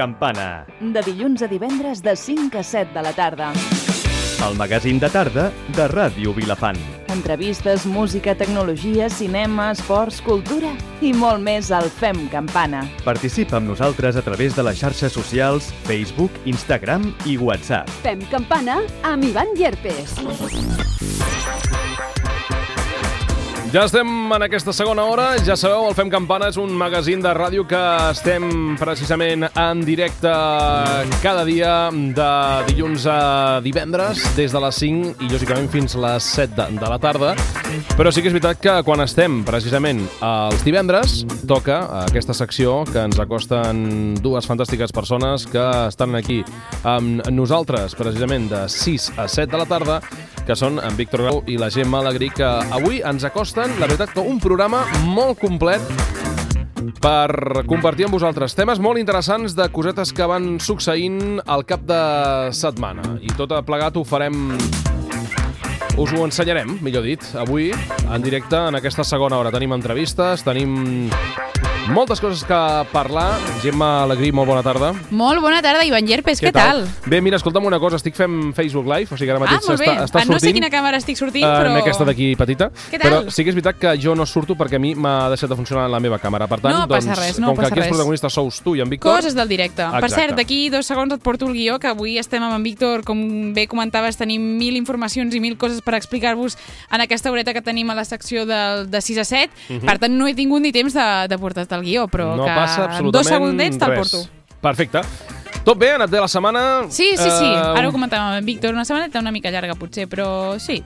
Campana. De dilluns a divendres de 5 a 7 de la tarda. El magazín de tarda de Ràdio Vilafant. Entrevistes, música, tecnologia, cinema, esports, cultura i molt més al Fem Campana. Participa amb nosaltres a través de les xarxes socials Facebook, Instagram i WhatsApp. Fem campana amb Ivan Llerpes. Ja estem en aquesta segona hora. Ja sabeu, el Fem Campana és un magazín de ràdio que estem precisament en directe cada dia de dilluns a divendres, des de les 5 i lògicament fins a les 7 de, de la tarda. Però sí que és veritat que quan estem precisament els divendres, toca aquesta secció que ens acosten dues fantàstiques persones que estan aquí amb nosaltres precisament de 6 a 7 de la tarda que són en Víctor Grau i la Gemma Alegrí, que avui ens acosten, la veritat, que un programa molt complet per compartir amb vosaltres temes molt interessants de cosetes que van succeint al cap de setmana. I tot plegat ho farem us ho ensenyarem, millor dit, avui, en directe, en aquesta segona hora. Tenim entrevistes, tenim moltes coses que parlar. Gemma Alegrí, molt bona tarda. Molt bona tarda, Ivan Llerpes, què, tal? Bé, mira, escolta'm una cosa, estic fent Facebook Live, o sigui que ara Ah, mateix bé. està, està Ah, no sortint. sé quina càmera estic sortint, eh, però... En aquesta d'aquí petita. Què tal? Però sí que és veritat que jo no surto perquè a mi m'ha deixat de funcionar la meva càmera. Per tant, No doncs, res, no com que aquí els protagonistes sous tu i en Víctor... Coses del directe. Per Exacte. cert, d'aquí dos segons et porto el guió, que avui estem amb en Víctor, com bé comentaves, tenim mil informacions i mil coses per explicar-vos en aquesta horeta que tenim a la secció de, de 6 a 7. Per tant, no he tingut ni temps de, de portar-te el guió, però no que passa en absolutament dos segundets te'l porto. Perfecte. Tot bé? Ha anat bé la setmana? Sí, sí, sí. Eh, Ara ho comentàvem amb en Víctor. Una setmaneta una mica llarga, potser, però sí.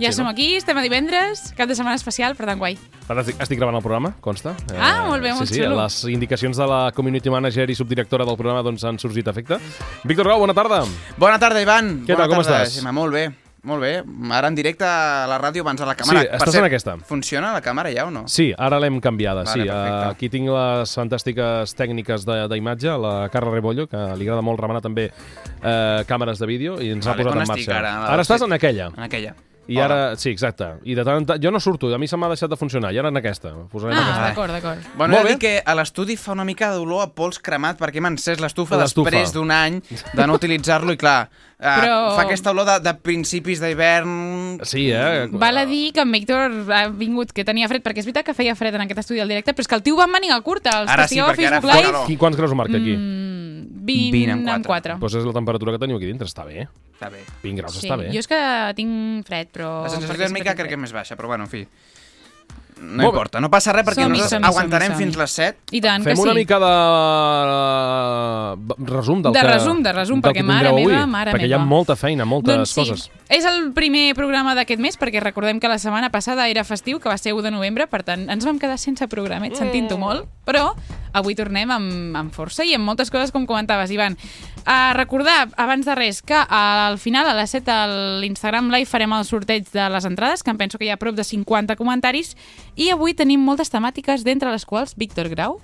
Ja Sí, som no? aquí, estem a divendres, cap de setmana especial, per tant, guai. Fantàstic. Estic gravant el programa, consta. Ah, molt bé, molt sí, sí, xulo. Les indicacions de la community manager i subdirectora del programa doncs, han sorgit a efecte. Víctor Grau, bona tarda. Bona tarda, Ivan. Què Bona tal, com tarda, estàs? Gemma. Molt bé, molt bé. Ara en directe a la ràdio abans a la càmera. Sí, Per estàs en aquesta. Funciona la càmera ja o no? Sí, ara l'hem canviada. Vale, sí, perfecte. aquí tinc les fantàstiques tècniques de- d'imatge, la Carla Rebollo, que li agrada molt remenar també uh, càmeres de vídeo i ens Vale, ha posat en marxa. ara? ara estàs en aquella. En aquella. I Hola. ara, sí, exacte. I de tant en tant, jo no surto, a mi se m'ha deixat de funcionar, i ara en aquesta. Posarem Ah, aquesta. d'acord, d'acord. Bueno, Molt he de bé. dir que a l'estudi fa una mica d'olor a pols cremat perquè m'ha encès l'estufa després d'un any de no utilitzar-lo i clar, eh, Però- fa aquesta olor de, de principis d'hivern... Sí, eh? Val a dir que en Víctor ha vingut, que tenia fred, perquè és veritat que feia fred en aquest estudi al directe, però és que el tio va amb màniga curta. Els Ara que sí, estigueu a perquè ara Facebook fa Live, quants graus marca aquí? mm, 20, 20 en en quatre. 4. Doncs és la temperatura que teniu aquí dintre, està bé. Està bé. 20 graus Sí, està bé. jo és que tinc fred, però... La sensació tèrmica crec que és més baixa, però bueno, en fi. No Molt importa, no passa res perquè Som-hi, nosaltres som-hi, aguantarem som-hi, fins les 7. I tant, Fem que sí. una mica de resum del De que, resum, de resum, perquè mare tindreu meva, avui, mare perquè hi ha meva. molta feina, moltes doncs sí, coses. és el primer programa d'aquest mes, perquè recordem que la setmana passada era festiu, que va ser 1 de novembre, per tant, ens vam quedar sense programet, sentint-ho Mm. molt, però avui tornem amb, amb força i amb moltes coses, com comentaves, Ivan. A recordar, abans de res, que al final, a les 7 a l'Instagram Live, farem el sorteig de les entrades, que em penso que hi ha prop de 50 comentaris, i avui tenim moltes temàtiques, d'entre les quals Víctor Grau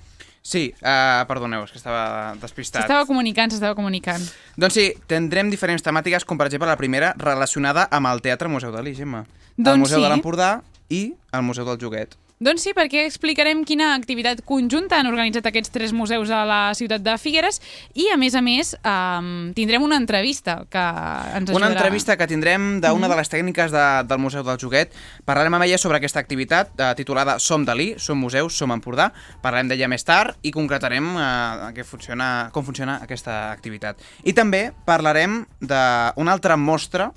Sí, uh, perdoneu, és que estava despistat. s'estava comunicant, s'estava comunicant. Doncs sí, tindrem diferents temàtiques, com per exemple la primera relacionada amb el Teatre Museu Dalí, Gemma. el Doncs Museu sí. de l'Empordà i el Museu del Joguet. Doncs sí, perquè explicarem quina activitat conjunta han organitzat aquests tres museus a la ciutat de Figueres i, a més a més, um, tindrem una entrevista que ens ajudarà. Una entrevista que tindrem d'una de les tècniques de, del Museu del Joguet. Parlarem amb ella sobre aquesta activitat eh, titulada Som Dalí, Som Museus, Som Empordà. Parlarem d'ella més tard i concretarem eh, què funciona, com funciona aquesta activitat. I també parlarem d'una altra mostra,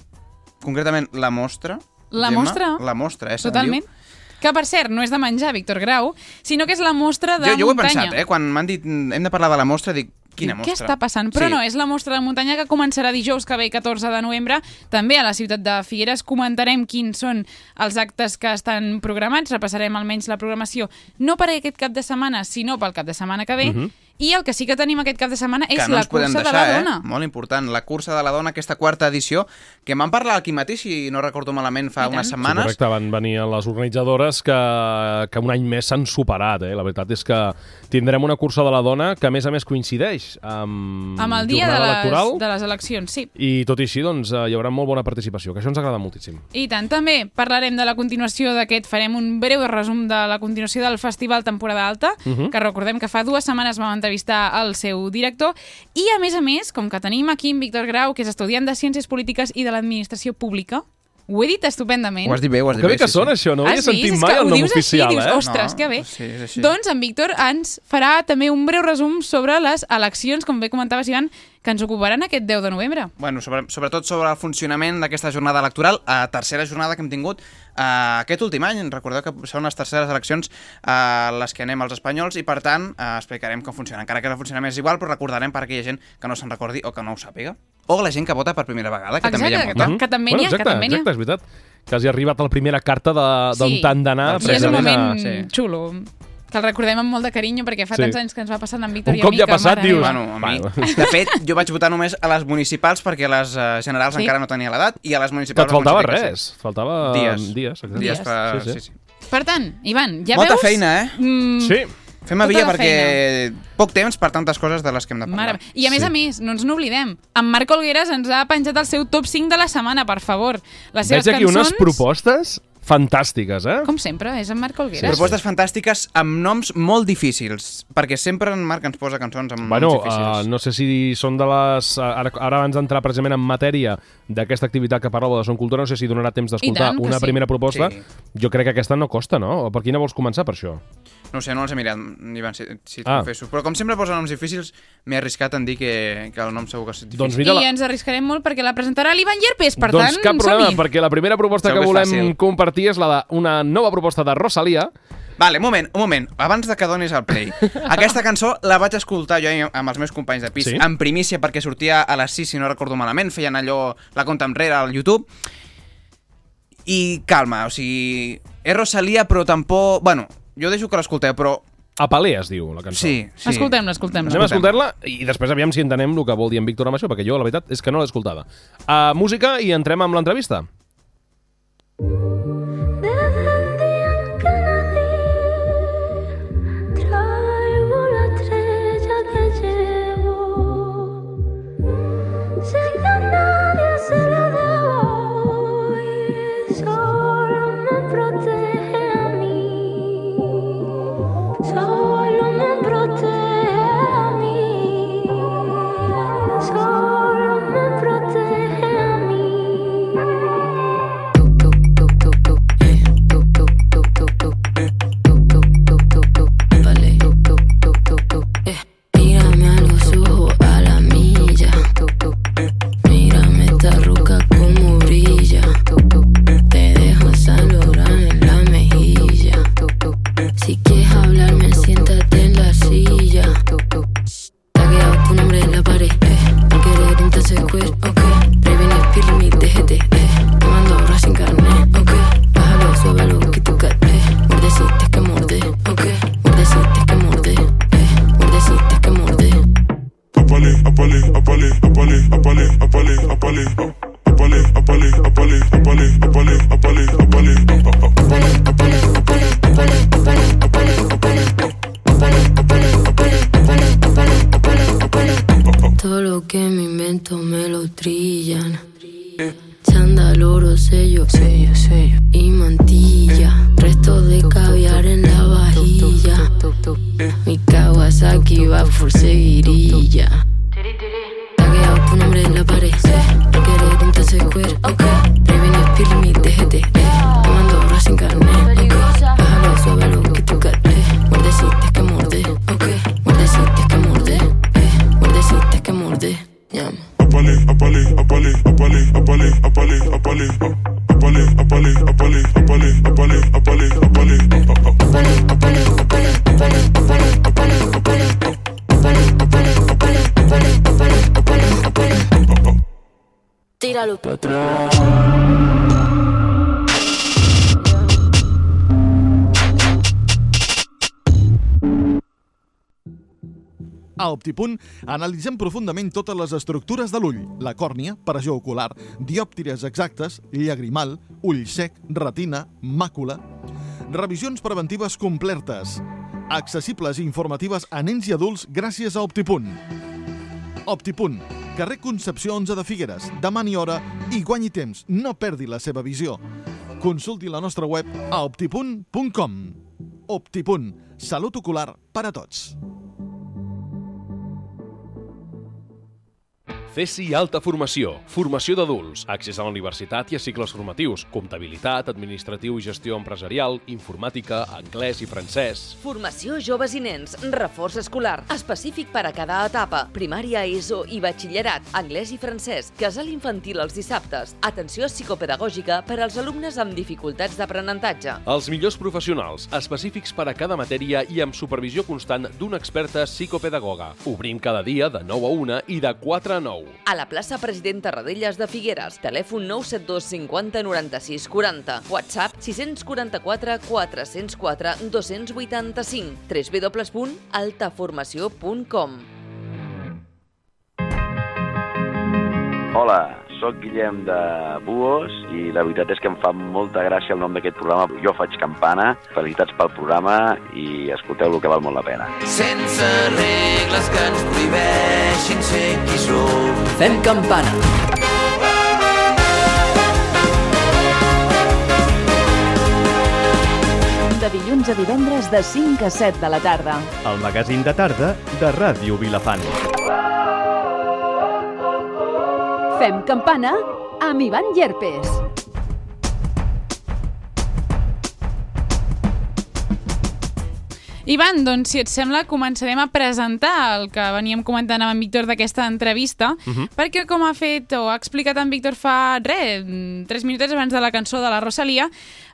concretament la mostra. La Gemma, mostra? La mostra, eh? Totalment. diu. Que, per cert, no és de menjar, Víctor Grau, sinó que és la mostra de Jo, jo ho he muntanya. pensat, eh? Quan m'han dit "Mm, hem de parlar de la mostra, dic, quina mostra? Què està passant? Però Sí. no, és la mostra de muntanya que començarà dijous que ve, 14 de novembre, també a la ciutat de Figueres. Comentarem quins són els actes que estan programats, repassarem almenys la programació, no per aquest cap de setmana, sinó pel cap de setmana que ve. I el que sí que tenim aquest cap de setmana és que no la cursa deixar, de la dona. Eh? Molt important, la cursa de la dona, aquesta quarta edició, que m'han parlat aquí mateix, si no recordo malament, fa I unes tant. setmanes. Sí, correcte, van venir les organitzadores que, que un any més s'han superat, eh? La veritat és que tindrem una cursa de la dona que, a més a més, coincideix amb, Amb el dia de les, electoral de les eleccions, sí. i tot i així doncs, eh, hi haurà molt bona participació, que això ens agrada moltíssim. I tant, també parlarem de la continuació d'aquest, farem un breu resum de la continuació del Festival Temporada Alta, uh Mhm. -huh. que recordem que fa dues setmanes vam entrevistar el seu director, i a més a més, com que tenim aquí en Víctor Grau, que és estudiant de Ciències Polítiques i de l'Administració Pública, ho he dit estupendament. Ho has dit bé, ho has dit Que bé bé. que sí, sona sí. això, no Has havia sentit mai que el ho nom dius oficial, així, dius, eh? ostres, No, que bé. sí. Doncs en Víctor ens farà també un breu resum sobre les eleccions, com bé comentaves, Ivan, que ens ocuparan aquest 10 de novembre. Bueno, sobre, sobretot sobre el funcionament d'aquesta jornada electoral, a tercera jornada que hem tingut eh, aquest últim any. Recordeu que són les terceres eleccions a les que anem els espanyols i, per tant, eh, explicarem com funciona. Encara que el funcionament és igual, però recordarem per aquella gent que no se'n recordi o que no ho sàpiga. O la gent que vota per primera vegada, que també hi ha Exacte, molta. que- que també n'hi ha, bueno, exacte, que també n'hi ha. exacte, és veritat. Que hagi arribat la primera carta de- d'on Sí. t'han d'anar. Sí, és un moment a- sí. xulo, que el recordem amb molt de carinyo, perquè fa Sí. tants anys que ens va passar amb Víctor Un i a cop mi ja ha que, passat, mare dius. Bueno, a mi, Bueno. de fet, jo vaig votar només a les municipals perquè a les uh, generals Sí. encara no tenia l'edat i a les Que municipals... et faltava que res, faltava Dies. dies. exacte. Dies per... Sí, Sí, sí. sí. Per tant, Ivan, ja Molta veus... feina, eh? Mm, Sí, Fem a Tota perquè poc temps per tantes coses de les que hem de Mare parlar. meva. I a més Sí. a més, no ens n'oblidem, en Marc Olgueras ens ha penjat el seu top 5 de la setmana, per favor. Les seves veig aquí cançons... unes propostes fantàstiques, eh? Com sempre, és en Marc Olgueras. Propostes fantàstiques amb noms molt difícils, perquè sempre en Marc ens posa cançons amb Bueno, noms difícils. uh, no sé si són de les... uh, Ara, ara abans d'entrar precisament en matèria d'aquesta activitat que parlàveu de Son Cultura, no sé si donarà temps d'escoltar una sí. primera proposta. Sí. Jo crec que aquesta no costa, no? Per quina vols començar, per això? No ho sé, no els he mirat, Ivan, si, si Ah. confesso. Però com sempre posa noms difícils, m'he arriscat en dir que, que el nom segur que és difícil. Doncs mira, I la- ens arriscarem molt perquè la presentarà l'Ivan Llerpes, per doncs tant, cap problema, som-hi. perquè la primera proposta Segur que que volem fàcil. compartir és la d'una nova proposta de Rosalia. Vale, un moment, un moment, abans de que donis el play. Aquesta cançó la vaig escoltar jo amb els meus companys de pis, Sí? en primícia perquè sortia a les 6, si no recordo malament, feien allò, la compta enrere al YouTube. I calma, o sigui, és Rosalia, però tampoc... Bueno, jo deixo que l'escolteu, però Apalé es diu la cançó. sí, sí. Escoltem-la, escoltem-la. Anem a escoltar-la i després aviam si entenem el que vol dir en Víctor amb això, perquè jo la veritat és que no l'escoltava. Uh, música i entrem amb l'entrevista. Desde A Optipunt analitzem profundament totes les estructures de l'ull, la còrnia, pressió ocular, diòptries exactes, llagrimal, ull sec, retina, màcula... Revisions preventives completes, accessibles i informatives a nens i adults gràcies a Optipunt. Optipunt, carrer Concepció 11 de Figueres. Demani hora i guanyi temps. No perdi la seva visió. Consulti la nostra web a optipunt.com. Optipunt, salut ocular per a tots. CESI Alta Formació, formació d'adults, accés a la universitat i a cicles formatius, comptabilitat, administratiu i gestió empresarial, informàtica, anglès i francès. Formació joves i nens, reforç escolar, específic per a cada etapa, primària, ESO i batxillerat, anglès i francès, casal infantil els dissabtes, atenció psicopedagògica per als alumnes amb dificultats d'aprenentatge. Els millors professionals, específics per a cada matèria i amb supervisió constant d'una experta psicopedagoga. Obrim cada dia de 9 a 1 i de 4 a 9. A la plaça President Tarradellas de Figueres, telèfon 972 50 96 40, WhatsApp 644 404 285, www.altaformació.com. Hola, sóc Guillem de Buos i la veritat és que em fa molta gràcia el nom d'aquest programa. Jo faig campana, felicitats pel programa i escolteu-lo que val molt la pena. Sense regles que ens prohibeixin ser qui som. Fem campana. De dilluns a divendres de 5 a 7 de la tarda. El magazín de tarda de Ràdio Vilafant. Fem campana amb Ivan Llerpes. Ivan, doncs, si et sembla, començarem a presentar el que veníem comentant amb en Víctor d'aquesta entrevista, uh -huh. perquè com ha fet o ha explicat en Víctor fa, res, tres minutets abans de la cançó de la Rosalia,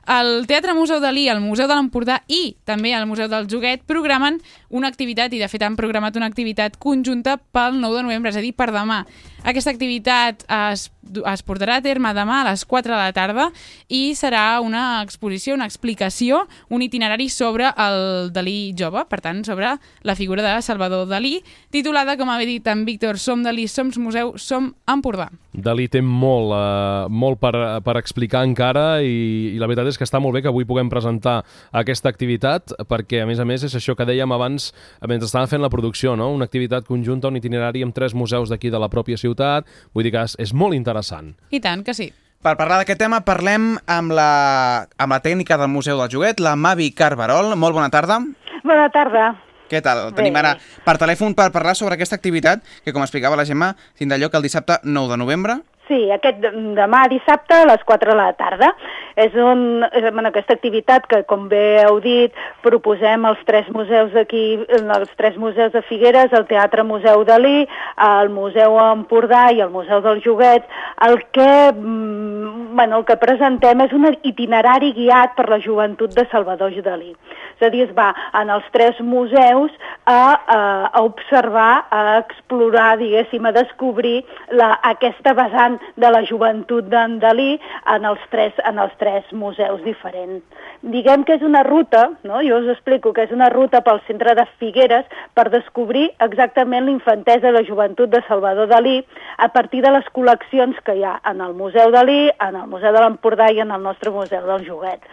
el Teatre Museu Dalí, el Museu de l'Empordà i també el Museu del Joguet programen una activitat, i de fet han programat una activitat conjunta pel 9 de novembre, és a dir, per demà. Aquesta activitat es, es portarà a terme demà a les 4 de la tarda i serà una exposició, una explicació, un itinerari sobre el Dalí jove, per tant, sobre la figura de Salvador Dalí, titulada, com ha dit en Víctor, Som Dalí, Som Museu, Som Empordà. Dalí té molt, eh, molt per, per explicar encara i, i la veritat és que està molt bé que avui puguem presentar aquesta activitat perquè, a més a més, és això que dèiem abans mentre estàvem fent la producció, no? una activitat conjunta, un itinerari amb tres museus d'aquí de la pròpia ciutat, vull dir que és, és molt interessant. I tant que sí. Per parlar d'aquest tema parlem amb la, amb la tècnica del Museu del Joguet, la Mavi Carbarol. Molt bona tarda. Bona tarda. Què tal? Bé. Tenim ara per telèfon per parlar sobre aquesta activitat que, com explicava la Gemma, tindrà lloc el dissabte 9 de novembre. Sí, aquest demà dissabte a les 4 de la tarda. És, un, bueno, aquesta activitat que, com bé heu dit, proposem als tres museus d'aquí, els tres museus de Figueres, el Teatre Museu Dalí, el Museu Empordà i el Museu del Joguet. El que, mm, bueno, el que presentem és un itinerari guiat per la joventut de Salvador Dalí. És a dir, es va en els tres museus a, a, a observar, a explorar, diguéssim, a descobrir la, aquesta vessant de la joventut d'en Dalí en els, tres, en els tres museus diferents. Diguem que és una ruta, no? jo us explico que és una ruta pel centre de Figueres per descobrir exactament l'infantesa i la joventut de Salvador Dalí a partir de les col·leccions que hi ha en el Museu Dalí, en el Museu de l'Empordà i en el nostre Museu del Joguet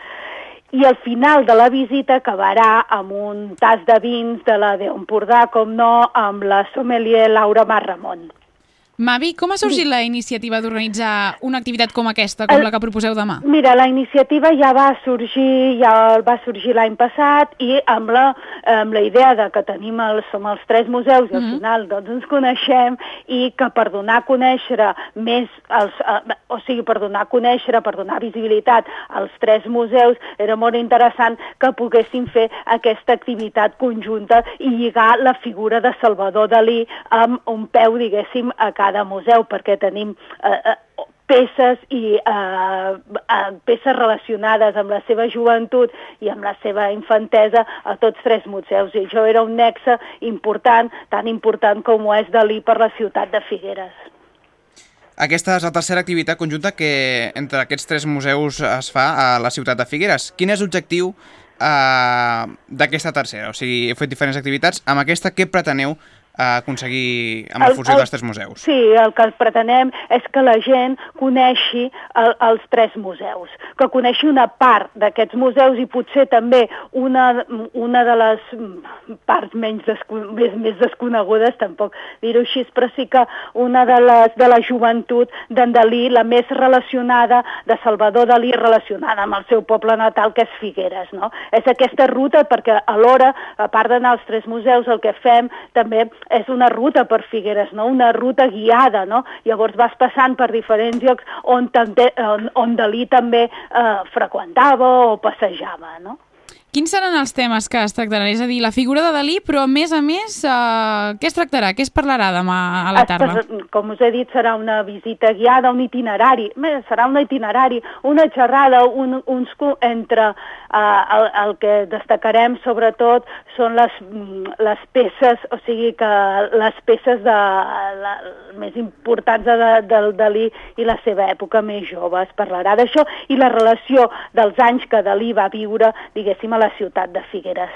i al final de la visita acabarà amb un tas de vins de la d'Empordà, com no, amb la sommelier Laura Mar Ramon. Mavi, com ha sorgit la iniciativa d'organitzar una activitat com aquesta, com la que proposeu demà? Mira, la iniciativa ja va sorgir, ja va sorgir l'any passat i amb la, amb la idea de que tenim el, som els tres museus i al Mhm. final doncs ens coneixem i que per donar a conèixer més, els, eh, o sigui, per donar a conèixer, per donar visibilitat als tres museus, era molt interessant que poguessin fer aquesta activitat conjunta i lligar la figura de Salvador Dalí amb un peu, diguéssim, a cada museu, perquè tenim eh, eh, peces i eh, eh, peces relacionades amb la seva joventut i amb la seva infantesa a tots tres museus. I això era un nexe important, tan important com ho és Dalí per la ciutat de Figueres. Aquesta és la tercera activitat conjunta que entre aquests tres museus es fa a la ciutat de Figueres. Quin és l'objectiu eh, d'aquesta tercera? O sigui, heu fet diferents activitats. Amb aquesta, què preteneu eh, aconseguir amb la El- fusió el- dels tres museus. Sí, el que pretenem és que la gent coneixi el, els tres museus, que coneixi una part d'aquests museus i potser també una, una de les parts menys desco més, més desconegudes, tampoc dir-ho així, però sí que una de les de la joventut d'en Dalí, la més relacionada de Salvador Dalí, relacionada amb el seu poble natal, que és Figueres. No? És aquesta ruta perquè alhora, a part d'anar als tres museus, el que fem també és una ruta per Figueres, no? una ruta guiada. No? Llavors vas passant per diferents llocs on, on, on Dalí també eh, freqüentava o passejava. No? Quins seran els temes que es tractaran? És a dir, la figura de Dalí, però a més a més, eh, què es tractarà? Què es parlarà demà a la tarda? Com us he dit, serà una visita guiada, un itinerari, Bé, serà un itinerari, una xerrada, un, uns, entre uh, el, el que destacarem sobretot són les, mm, les peces, o sigui que les peces de, la, més importants de, del Dalí i la seva època més jove. Es parlarà d'això i la relació dels anys que Dalí va viure, diguéssim, a la ciutat de Figueres.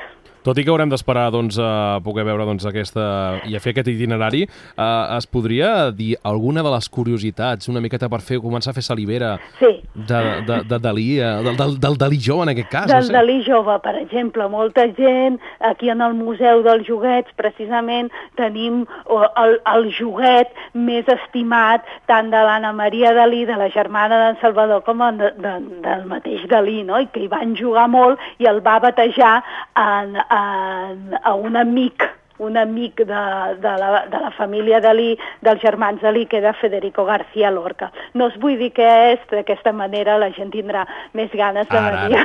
Tot i que haurem d'esperar doncs, a poder veure doncs, aquesta, i a fer aquest itinerari, eh, es podria dir alguna de les curiositats, una miqueta per fer començar a fer salivera Sí. de, de, de Dalí, eh, del, del, del Dalí jove en aquest cas? Del no sé. Dalí jove, per exemple, molta gent, aquí en el Museu dels Joguets, precisament, tenim el, el joguet més estimat tant de l'Anna Maria Dalí, de la germana d'en Salvador, com de, de, del mateix Dalí, no? i que hi van jugar molt i el va batejar en, en, a un amic un amic de, de, la, de la família Dalí, dels germans Dalí, que era Federico García Lorca. No us vull dir què és, d'aquesta manera la gent tindrà més ganes de Ara, venir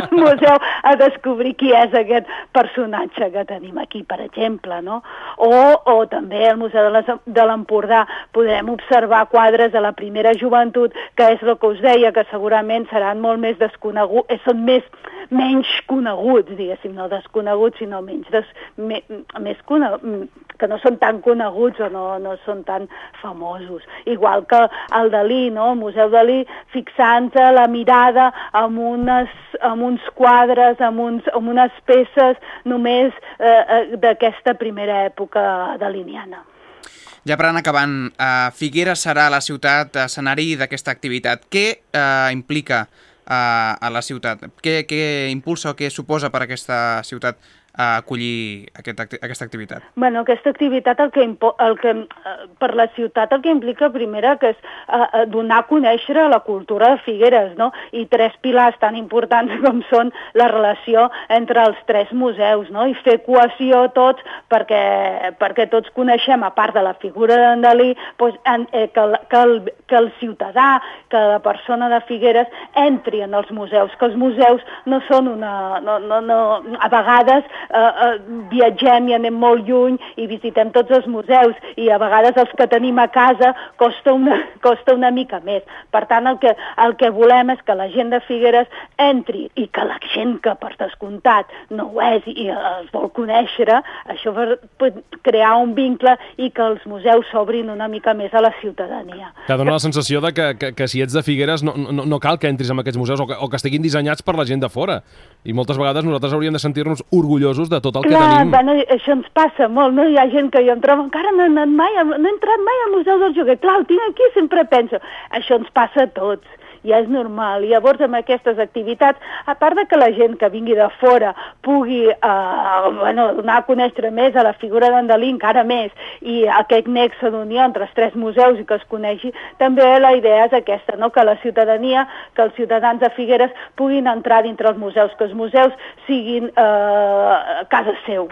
al museu a descobrir qui és aquest personatge que tenim aquí, per exemple, no? O, o també al Museu de l'Empordà podrem observar quadres de la primera joventut, que és el que us deia, que segurament seran molt més desconeguts, eh, són més, menys coneguts, diguéssim, no desconeguts, sinó menys des, me, més coneguts, que no són tan coneguts o no, no són tan famosos. Igual que el Dalí, no? el Museu Dalí, fixant-se la mirada amb, unes, amb uns quadres, amb, uns, amb unes peces només eh, eh, d'aquesta primera època daliniana. Ja per anar acabant, uh, Figueres serà la ciutat escenari d'aquesta activitat. Què uh, implica uh, a la ciutat? Què, què impulsa o què suposa per aquesta ciutat uh, acollir aquest, acti- aquesta activitat? Bueno, aquesta activitat el que, el que eh, per la ciutat el que implica primera que és eh, eh, donar a conèixer la cultura de Figueres, no? I tres pilars tan importants com són la relació entre els tres museus, no? I fer cohesió tots perquè, perquè tots coneixem, a part de la figura d'en Dalí, doncs, en, eh, que, el, que, el, que el ciutadà, que la persona de Figueres entri en els museus, que els museus no són una... No, no, no, a vegades eh, eh, viatgem i anem molt lluny i visitem tots els museus i a vegades els que tenim a casa costa una, costa una mica més. Per tant, el que, el que volem és que la gent de Figueres entri i que la gent que per descomptat no ho és i es vol conèixer, això per crear un vincle i que els museus s'obrin una mica més a la ciutadania. Que dona la sensació de que, que, que si ets de Figueres no, no, no cal que entris en aquests museus o que, o que estiguin dissenyats per la gent de fora. I moltes vegades nosaltres hauríem de sentir-nos orgullosos de tot el que Clar, tenim. bueno, això ens passa molt, no? Hi ha gent que jo em trobo, encara no he, anat mai, no he entrat mai al Museu del Joguet. Clar, el tinc aquí, sempre penso, això ens passa a tots ja és normal. I llavors amb aquestes activitats, a part de que la gent que vingui de fora pugui eh, bueno, donar a conèixer més a la figura d'en Dalí, encara més, i aquest nexe d'unió entre els tres museus i que es coneixi, també la idea és aquesta, no? que la ciutadania, que els ciutadans de Figueres puguin entrar dintre els museus, que els museus siguin eh, casa seu.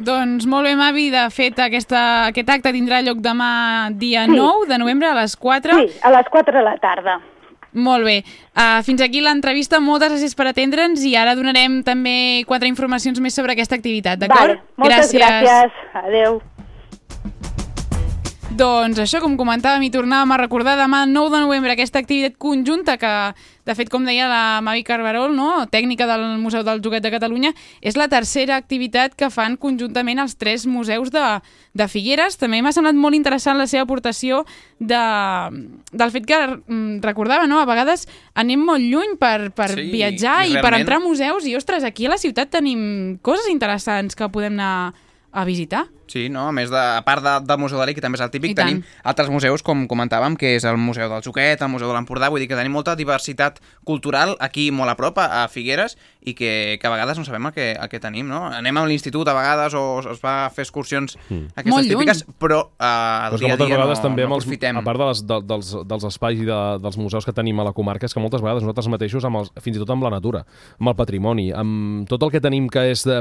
Doncs molt bé, Mavi, de fet aquesta, aquest acte tindrà lloc demà dia Sí. 9 de novembre a les 4. Sí, a les 4 de la tarda. Molt bé. Uh, fins aquí l'entrevista. Moltes gràcies per atendre'ns i ara donarem també quatre informacions més sobre aquesta activitat, d'acord? Vale, moltes gràcies. Adeu. Doncs això, com comentàvem i tornàvem a recordar, demà 9 de novembre aquesta activitat conjunta que, de fet, com deia la Mavi Carbarol, no? tècnica del Museu del Joguet de Catalunya, és la tercera activitat que fan conjuntament els tres museus de, de Figueres. També m'ha semblat molt interessant la seva aportació de, del fet que mm, recordava, no? a vegades anem molt lluny per, per Sí, viatjar i i, per realment- entrar a museus i, ostres, aquí a la ciutat tenim coses interessants que podem anar a visitar. Sí, no? a més de, a part de, del Museu Dalí, que també és el típic, I tant. tenim altres museus, com comentàvem, que és el Museu del Joquet, el Museu de l'Empordà, vull dir que tenim molta diversitat cultural aquí molt a prop, a, Figueres, i que, que a vegades no sabem el que, el que tenim, no? Anem a l'institut a vegades o es va a fer excursions Mm. aquestes Molt lluny. típiques, però uh, Però dia a moltes dia vegades no, també no els, aprofitem. a part de les, de, dels, dels espais i de, dels museus que tenim a la comarca, és que moltes vegades nosaltres mateixos, amb els, fins i tot amb la natura, amb el patrimoni, amb tot el que tenim que és, de,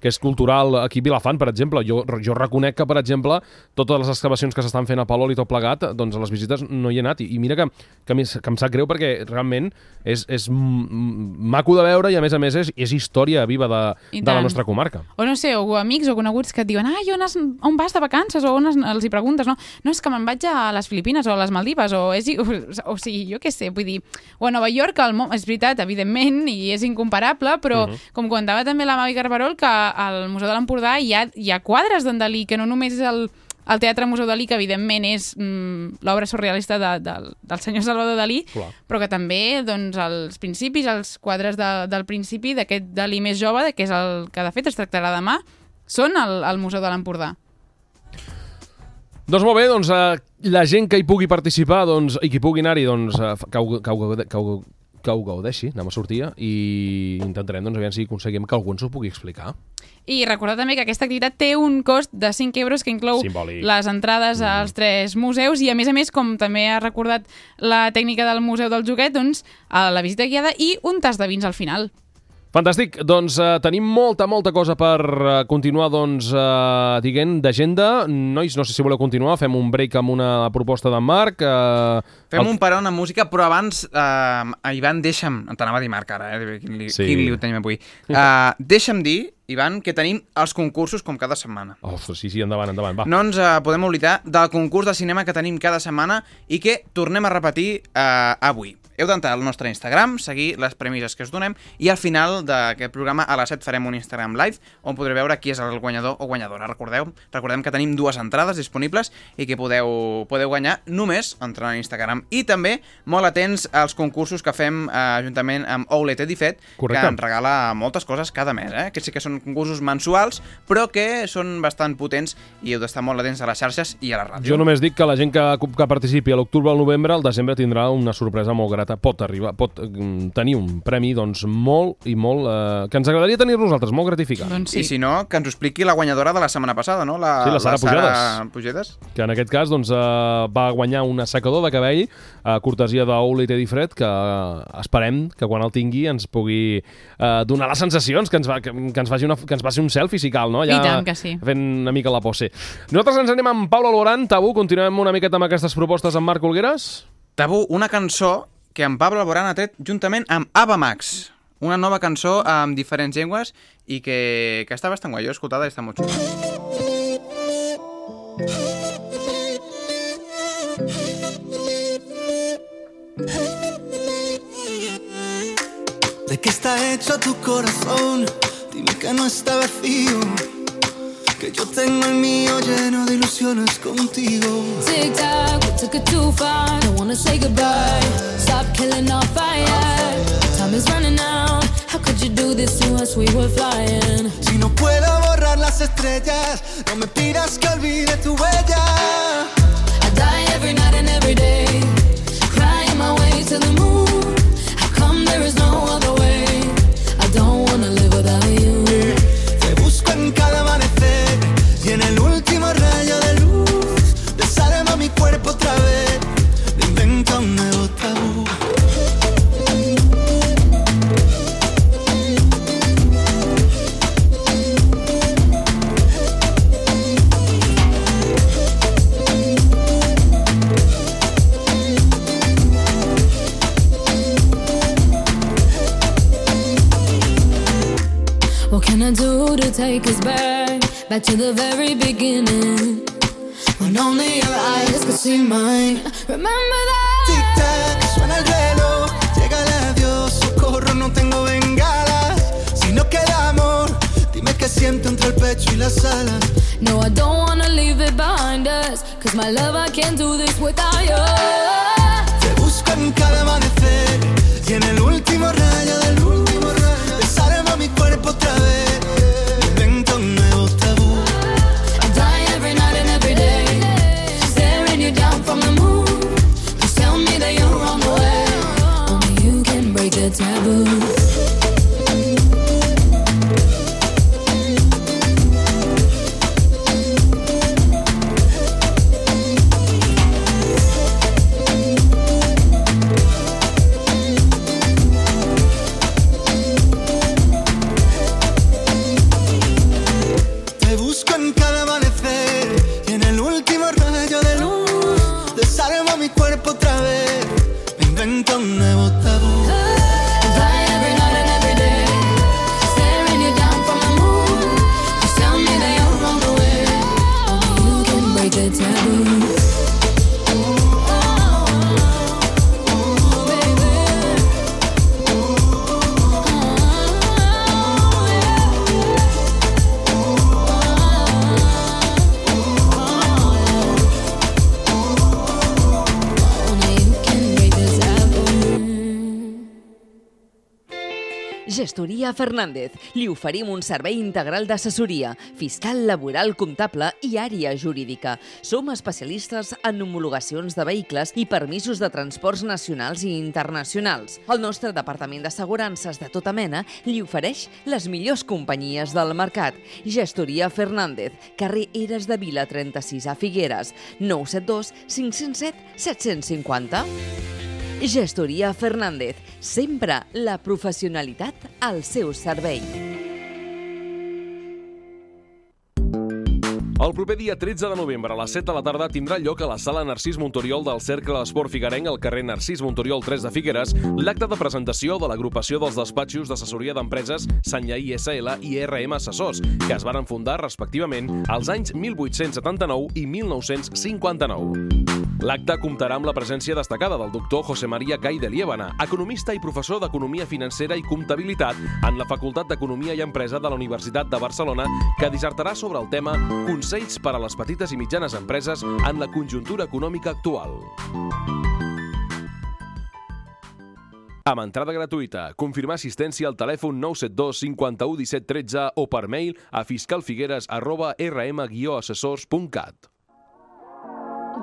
que és cultural aquí a Vilafant, per exemple, jo, jo reconec que, per exemple, totes les excavacions que s'estan fent a Palol i tot plegat, doncs a les visites no hi he anat. I, i mira que, que, mi- que em sap greu perquè realment és, és maco de veure i, a més a més, és, és història viva de, de la nostra comarca. O no sé, o amics o coneguts que et diuen ai, on, has, on vas de vacances? O on has, els hi preguntes, no? No, és que me'n vaig a les Filipines o a les Maldives o, és, o, o sigui, jo què sé, vull dir, o a Nova York, el, món- és veritat, evidentment, i és incomparable, però Mhm. com comentava també la Mavi Garbarol, que al Museu de l'Empordà hi ha, hi ha quadres d'en Dalí, que no només és el, el Teatre Museu Dalí, que evidentment és mm, l'obra surrealista de, de, del senyor Salvador Dalí, Clar. però que també doncs, els principis, els quadres de, del principi d'aquest Dalí més jove, que és el que de fet es tractarà demà, són al, al Museu de l'Empordà. Doncs molt bé, doncs eh, la gent que hi pugui participar doncs, i qui pugui anar-hi, doncs, eh, que, ho, que, ho, que, ho, que ho gaudeixi, anem a sortir, i intentarem, doncs, aviam si aconseguim que algú ens ho pugui explicar. I recordar també que aquesta activitat té un cost de 5 euros que inclou Simbòlic. les entrades als tres museus i a més a més, com també ha recordat la tècnica del Museu del Joguet, doncs a la visita guiada i un tas de vins al final. Fantàstic, doncs eh, tenim molta, molta cosa per eh, continuar, doncs, eh, diguem, d'agenda. Nois, no sé si voleu continuar, fem un break amb una proposta d'en Marc. Eh, Fem el- un paró amb música, però abans, eh, Ivan, deixa'm... T'anava a dir Marc ara, eh? Quin, li, Sí. quin liu tenim avui. Uh, deixa'm dir, Ivan, que tenim els concursos com cada setmana. Oh, sí, sí, endavant, endavant, va. No ens eh, podem oblidar del concurs de cinema que tenim cada setmana i que tornem a repetir eh, avui. Heu d'entrar al nostre Instagram, seguir les premisses que us donem i al final d'aquest programa a les 7 farem un Instagram Live on podreu veure qui és el guanyador o guanyadora. Recordeu, recordem que tenim dues entrades disponibles i que podeu, podeu guanyar només entrant a Instagram. I també molt atents als concursos que fem eh, juntament amb Oulet Edifet, Correcte. que ens regala moltes coses cada mes, eh? que sí que són concursos mensuals, però que són bastant potents i heu d'estar molt atents a les xarxes i a la ràdio. Jo només dic que la gent que, que participi a l'octubre o al novembre, al desembre tindrà una sorpresa molt grata. Pot arribar, pot mm, tenir un premi doncs, molt i molt... Eh, que ens agradaria tenir nosaltres, molt gratificant. Doncs I si no, que ens ho expliqui la guanyadora de la setmana passada, no? La, Sí, la Sara Sara Pugedes. que en aquest cas doncs, eh, va guanyar un assecador de cabell a cortesia d'Ouli Teddy Fred, que eh, esperem que quan el tingui ens pugui eh, donar les sensacions, que ens, va, que, que, ens faci una, que ens faci un selfie si cal, no? I tant que sí. Fent una mica la pose. Nosaltres ens anem amb Paula Alborán, Tabú, continuem una miqueta amb aquestes propostes amb Marc Olgueres. Tabú, una cançó que en Pablo Alborán ha tret juntament amb Ava Max. Una nova cançó amb diferents llengües i que, que està bastant guai. Jo he escoltat i està molt xula. ¿De qué está hecho tu corazón? Dime que no está vacío. Que yo tengo el mío lleno de ilusiones contigo. Tic tac, we took it too far. Don't wanna say goodbye. Stop killing our fire. Time is running out. How could you do this to us? We were flying. Si no puedo borrar las estrellas, no me pidas que olvide tu huella. Take us back? Back to the very beginning. When only your eyes could see mine. Remember that? Tic tac, suena el reloj, llega adiós, socorro, no tengo bengalas. Si no queda amor, dime qué siento entre el pecho y las alas. No, I don't wanna leave it behind us. Cause my love, I can't do this without you. Te busco en cada amanecer y en el último rayo de luz. Desarma mi cuerpo otra vez. taboo. Gestoria Fernández. Li oferim un servei integral d'assessoria, fiscal, laboral, comptable i àrea jurídica. Som especialistes en homologacions de vehicles i permisos de transports nacionals i internacionals. El nostre departament d'assegurances de tota mena li ofereix les millors companyies del mercat. Gestoria Fernández, carrer Eres de Vila 36 a Figueres, 972 507 750. Gestoria Fernández, sempre la professionalitat al seu servei. El proper dia 13 de novembre a les 7 de la tarda tindrà lloc a la sala Narcís Montoriol del Cercle d'Esport Figuerenc al carrer Narcís Montoriol 3 de Figueres l'acte de presentació de l'agrupació dels despatxos d'assessoria d'empreses Sanyaí SL i RM Assessors, que es varen fundar respectivament als anys 1879 i 1959. L'acte comptarà amb la presència destacada del doctor José María Gai de Liébana, economista i professor d'Economia Financera i Comptabilitat en la Facultat d'Economia i Empresa de la Universitat de Barcelona, que dissertarà sobre el tema Consells per a les petites i mitjanes empreses en la conjuntura econòmica actual. Amb entrada gratuïta. Confirmar assistència al telèfon 972 51 17 13 o per mail a fiscalfigueres arroba rm-assessors.cat.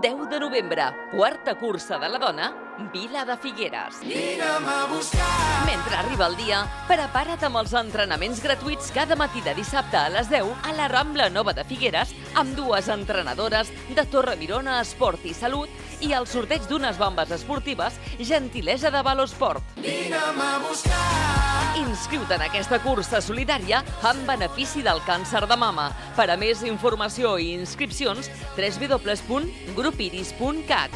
10 de novembre, quarta cursa de la dona, Vila de Figueres. Vine-me a buscar. Mentre arriba el dia, prepara't amb els entrenaments gratuïts cada matí de dissabte a les 10 a la Rambla Nova de Figueres amb dues entrenadores de Torre Mirona Esport i Salut i el sorteig d'unes bombes esportives gentilesa de Valosport. Vine-me a buscar. Inscriu-te en aquesta cursa solidària en benefici del càncer de mama. Per a més informació i inscripcions, www.grupiris.cat.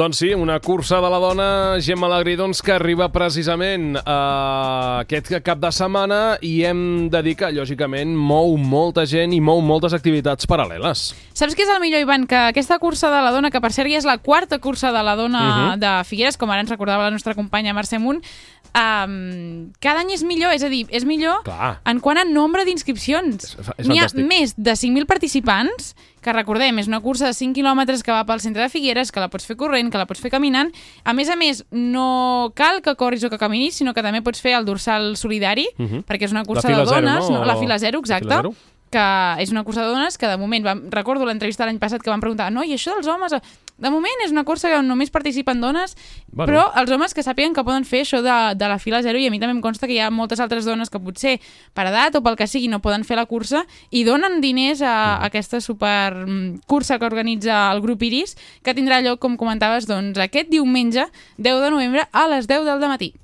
Doncs sí, una cursa de la dona, Gemma Alegrí, doncs, que arriba precisament uh, aquest cap de setmana i hem de dir que, lògicament, mou molta gent i mou moltes activitats paral·leles. Saps què és el millor, Ivan? Que aquesta cursa de la dona, que per cert ja és la quarta cursa de la dona Mhm. de Figueres, com ara ens recordava la nostra companya Mercè Munt, um, cada any és millor, és a dir, és millor Clar. en quant a nombre d'inscripcions. N'hi ha més de 5.000 participants, que recordem, és una cursa de 5 quilòmetres que va pel centre de Figueres, que la pots fer corrent, que la pots fer caminant. A més a més, no cal que corris o que caminis, sinó que també pots fer el dorsal solidari, Mhm. perquè és una cursa de zero, dones, no? la fila zero, exacte La fila zero? que és una cursa de dones que de moment, vam, recordo l'entrevista l'any passat que van preguntar, no, i això dels homes, de moment és una cursa que només participen dones, Bueno. però els homes que sàpiguen que poden fer això de, de la fila zero, i a mi també em consta que hi ha moltes altres dones que potser per edat o pel que sigui no poden fer la cursa i donen diners a, a aquesta super mm, cursa que organitza el grup Iris, que tindrà lloc, com comentaves, doncs, aquest diumenge, 10 de novembre, a les 10 del matí.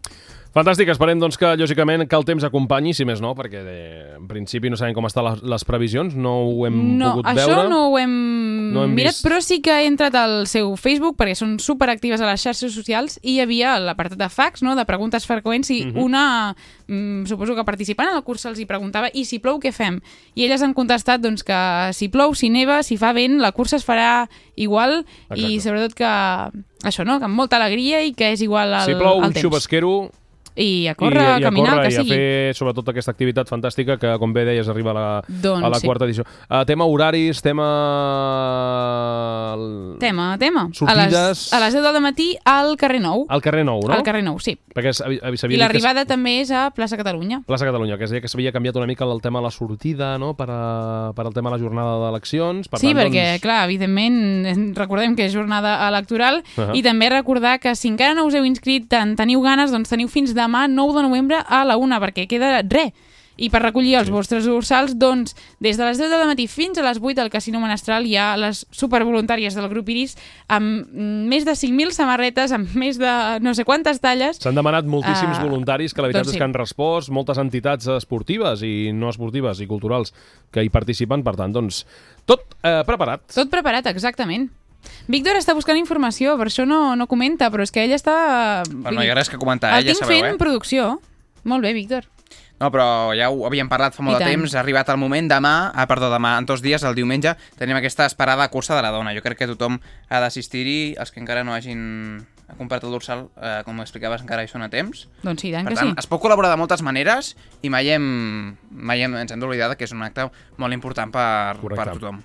Fantàstic, esperem doncs, que lògicament que el temps acompanyi, si més no, perquè eh, en principi no sabem com estan les, les previsions, no ho hem no, pogut això veure. no ho hem, No hem mirat, vist. però sí que he entrat al seu Facebook, perquè són superactives a les xarxes socials, i hi havia l'apartat de fax, no?, de preguntes freqüents, i Mhm. una, mm, suposo que participant en el curs els hi preguntava, i si plou, què fem? I elles han contestat, doncs, que si plou, si neva, si fa vent, la cursa es farà igual, i Exacte. sobretot que, això, no?, que amb molta alegria i que és igual al, si plou, al un temps. xubasquero I a córrer, i, a i caminar, córrer, el que i a sigui. fer sobretot aquesta activitat fantàstica que, com bé deies, arriba a la, Doncs a la sí. quarta edició. Uh, tema horaris, tema... Tema, tema. Sortides. A les, a les 10 del matí al carrer Nou. Al carrer Nou, no? Al carrer Nou, sí. Perquè s'havia I l'arribada també és a plaça Catalunya. Plaça Catalunya, que es deia que s'havia canviat una mica el tema de la sortida, no?, per, a, per al tema de la jornada d'eleccions. Per sí, tant, perquè, doncs... clar, evidentment, recordem que és jornada electoral Ahà. i també recordar que si encara no us heu inscrit, en teniu ganes, doncs teniu fins demà, 9 de novembre, a la una, perquè queda res. I per recollir els vostres dorsals, doncs, des de les 10 del matí fins a les 8 al Casino Menestral hi ha les supervoluntàries del grup Iris amb més de 5.000 samarretes, amb més de no sé quantes talles. S'han demanat moltíssims Ah, voluntaris que la veritat doncs és sí. que han respost, moltes entitats esportives i no esportives i culturals que hi participen, per tant, doncs, tot eh, preparat. Tot preparat, exactament. Víctor està buscant informació, per això no, no comenta, però és que ell està... Bueno, no hi ha res que comentar, El eh, tinc sabeu, fent eh? producció. Molt bé, Víctor. No, però ja ho havíem parlat fa molt de temps, ha arribat el moment, demà, ah, perdó, demà, en dos dies, el diumenge, tenim aquesta esperada cursa de la dona. Jo crec que tothom ha d'assistir-hi, els que encara no hagin comprat el dorsal, eh, com explicaves, encara hi són a temps. Doncs sí, tant Per que tant, sí. es pot col·laborar de moltes maneres i mai, hem, mai hem, ens hem d'oblidar que és un acte molt important per, per tothom.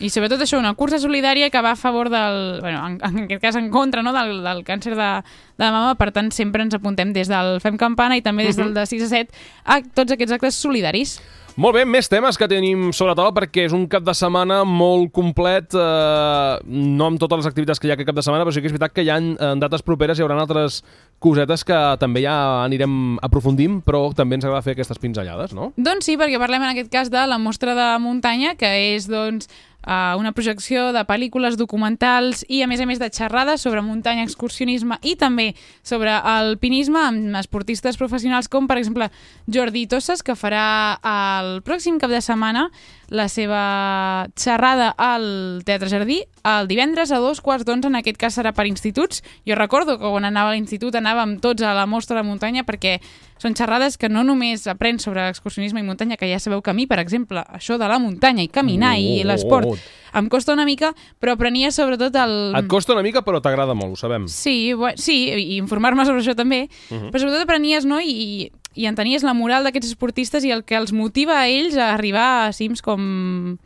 I sobretot això, una cursa solidària que va a favor del... Bueno, en, en aquest cas en contra no? del, del càncer de, de mama, per tant sempre ens apuntem des del Fem Campana i també des del Mhm. de 6 a 7 a tots aquests actes solidaris. Molt bé, més temes que tenim sobre la taula perquè és un cap de setmana molt complet, eh, no amb totes les activitats que hi ha aquest cap de setmana, però sí que és veritat que hi ha en dates properes hi haurà altres cosetes que també ja anirem aprofundint, però també ens agrada fer aquestes pinzellades, no? Doncs sí, perquè parlem en aquest cas de la mostra de muntanya, que és doncs, uh, una projecció de pel·lícules documentals i a més a més de xerrades sobre muntanya, excursionisme i també sobre alpinisme amb esportistes professionals com per exemple Jordi Tosses que farà el pròxim cap de setmana la seva xerrada al Teatre Jardí el divendres a dos quarts d'onze, en aquest cas serà per instituts. Jo recordo que quan anava a l'institut anàvem tots a la mostra de muntanya perquè són xerrades que no només aprens sobre excursionisme i muntanya, que ja sabeu que a mi, per exemple, això de la muntanya i caminar i Oh. l'esport em costa una mica, però aprenia sobretot el... Et costa una mica, però t'agrada molt, ho sabem. Sí, bueno, sí, i informar-me sobre això també, Mhm. però sobretot aprenies, no?, i, i entenies la moral d'aquests esportistes i el que els motiva a ells a arribar a cims com...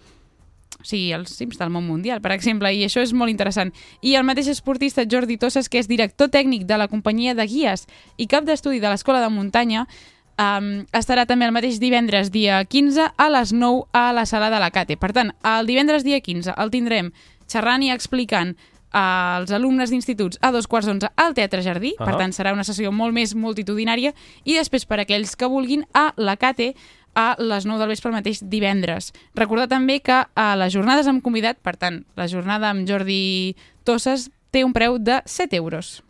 Sigui, els cims del món mundial, per exemple, i això és molt interessant. I el mateix esportista Jordi Tosses, que és director tècnic de la companyia de guies i cap d'estudi de l'Escola de Muntanya, um, estarà també el mateix divendres, dia 15, a les 9 a la sala de la Cate. Per tant, el divendres, dia 15, el tindrem xerrant i explicant als alumnes d'instituts a dos quarts d'onze al Teatre Jardí, per Ahà. tant serà una sessió molt més multitudinària i després per aquells que vulguin a la Cate a les 9 del vespre el mateix divendres. Recordar també que a les jornades amb convidat, per tant, la jornada amb Jordi Tosses té un preu de 7 euros.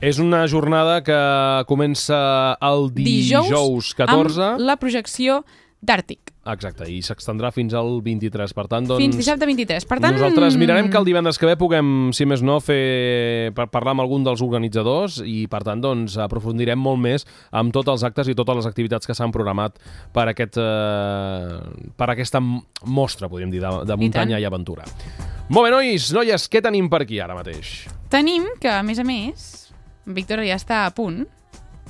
És una jornada que comença el dijous, 14. amb la projecció d'Àrtic. Exacte, i s'extendrà fins al 23. Per tant, doncs... Fins dissabte 23. Per tant... Nosaltres mirarem que el divendres que ve puguem, si més no, fer per parlar amb algun dels organitzadors i, per tant, doncs, aprofundirem molt més amb tots els actes i totes les activitats que s'han programat per, aquest, eh, per aquesta mostra, podríem dir, de, de muntanya i, aventura. Molt bé, nois, noies, què tenim per aquí ara mateix? Tenim que, a més a més, Víctor ja està a punt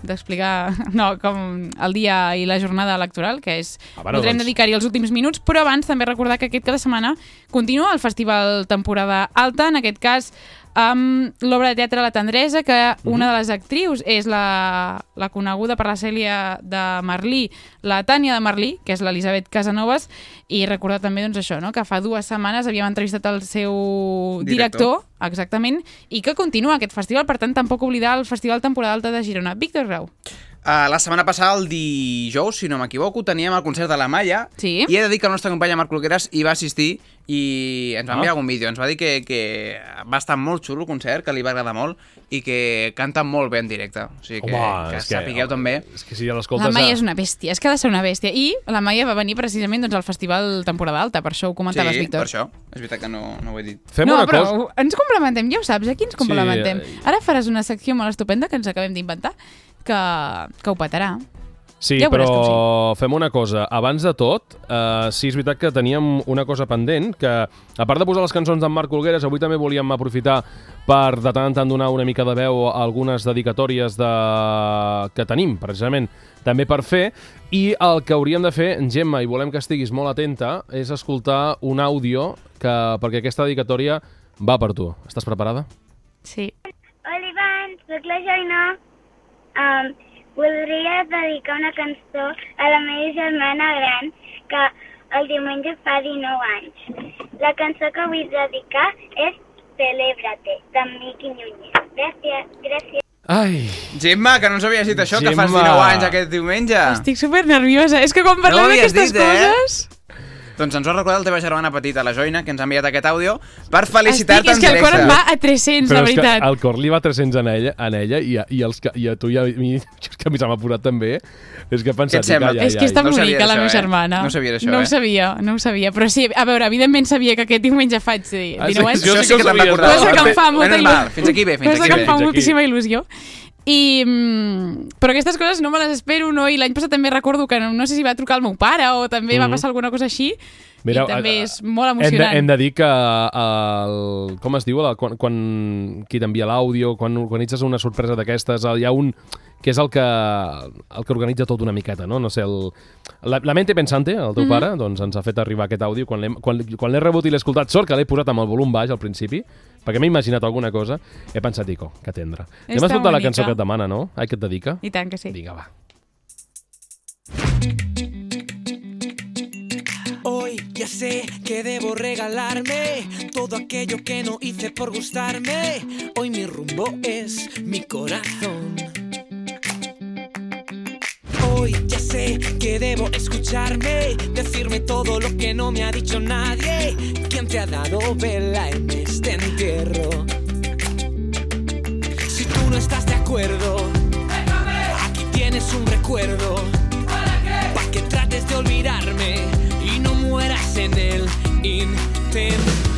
d'explicar no, com el dia i la jornada electoral, que és... Ah, bueno, Podrem doncs. dedicar-hi els últims minuts, però abans també recordar que aquest cada setmana continua el Festival Temporada Alta, en aquest cas amb l'obra de teatre La Tendresa, que una de les actrius és la, la coneguda per la Cèlia de Merlí, la Tània de Merlí, que és l'Elisabet Casanovas, i recordar també doncs, això, no? que fa dues setmanes havíem entrevistat el seu Director. director, exactament, i que continua aquest festival, per tant, tampoc oblidar el Festival Temporada Alta de Girona. Víctor Grau. Uh, la setmana passada, el dijous, si no m'equivoco, teníem el concert de la Malla sí. i he de dir que el nostre company Marc Cloqueras hi va assistir i ens va Ah. enviar algun vídeo. Ens va dir que, que va estar molt xulo el concert, que li va agradar molt i que canta molt bé en directe. O sigui que, Home, que, que- sapigueu també. És que si ja l'escoltes... La Maia a- és una bèstia, és que ha de ser una bèstia. I la Maia va venir precisament doncs, al Festival Temporada Alta, per això ho comentaves, sí, Víctor. per això. És veritat que no, no ho he dit. Fem no, una però cosa... ens complementem, ja ho saps, aquí ens complementem. eh, Ara faràs una secció molt estupenda que ens acabem d'inventar, que, que ho petarà. Sí, Ja però fem una cosa. Abans de tot, eh, sí, és veritat que teníem una cosa pendent, que a part de posar les cançons d'en Marc Olgueres, avui també volíem aprofitar per de tant en tant donar una mica de veu a algunes dedicatòries de... que tenim, precisament, també per fer, i el que hauríem de fer, Gemma, i volem que estiguis molt atenta, és escoltar un àudio que, perquè aquesta dedicatòria va per tu. Estàs preparada? Sí. Hola, Ivan, soc la Joina. Um, voldria dedicar una cançó a la meva germana gran, que el diumenge fa 19 anys. La cançó que vull dedicar és Celébrate, d'en Miqui Núñez. Gràcies, gràcies. Ai... Gemma, que no ens havies dit això, que fas Gemma. 19 anys aquest diumenge. Estic super nerviosa. És que quan No parlem havies d'aquestes eh? coses... Doncs ens ho ha recordat la teva germana petita, la Joina, que ens ha enviat aquest àudio per felicitar-te Estic, és en que el directe. cor em va a 300, Però la és que veritat. el cor li va 300 en ella, en ella i, a, i, els, que- i a tu i a mi, és que a mi se m'ha posat també, és que he pensat... Què sembla? dic, ai, és ai, que està No bonica la meva eh? germana. No ho sabia, això, No eh? ho sabia, no ho sabia. Però sí, a veure, evidentment sabia que aquest diumenge faig eh, Ah, sí, 19 anys. jo sí que te'n ho sabia, recordava. Cosa que em fa molta mal, fins aquí bé, fins Cosa aquí que bé. em fa Fins aquí. moltíssima il·lusió. I, mm, però aquestes coses no me les espero, no? I l'any passat també recordo que no, no sé si va trucar el meu pare o també va Mhm. passar alguna cosa així. Mira, I també eh, és molt Hem de, emocionant. hem de dir que el, com es diu, la, quan, quan qui t'envia l'àudio, quan organitzes una sorpresa d'aquestes, hi ha un que és el que, el que organitza tot una miqueta, no? No sé, el, la, la mente pensante, el teu Mhm. pare, doncs ens ha fet arribar aquest àudio. Quan l'hem quan, quan l'he rebut i l'he escoltat, sort que l'he posat amb el volum baix al principi, perquè m'he imaginat alguna cosa, he pensat, Ico, que tendre. Anem a Està escoltar la cançó que et demana, no? Ai, que et dedica? I tant que sí. Vinga, va. Hoy ya sé que debo regalarme todo aquello que no hice por gustarme. Hoy mi rumbo es mi corazón. Hoy ya sé que debo escucharme, decirme todo lo que no me ha dicho nadie. ¿Quién te ha dado vela en este entierro? Si tú no estás de acuerdo, aquí tienes un recuerdo. ¿Para que trates de olvidarme y no mueras en el intento?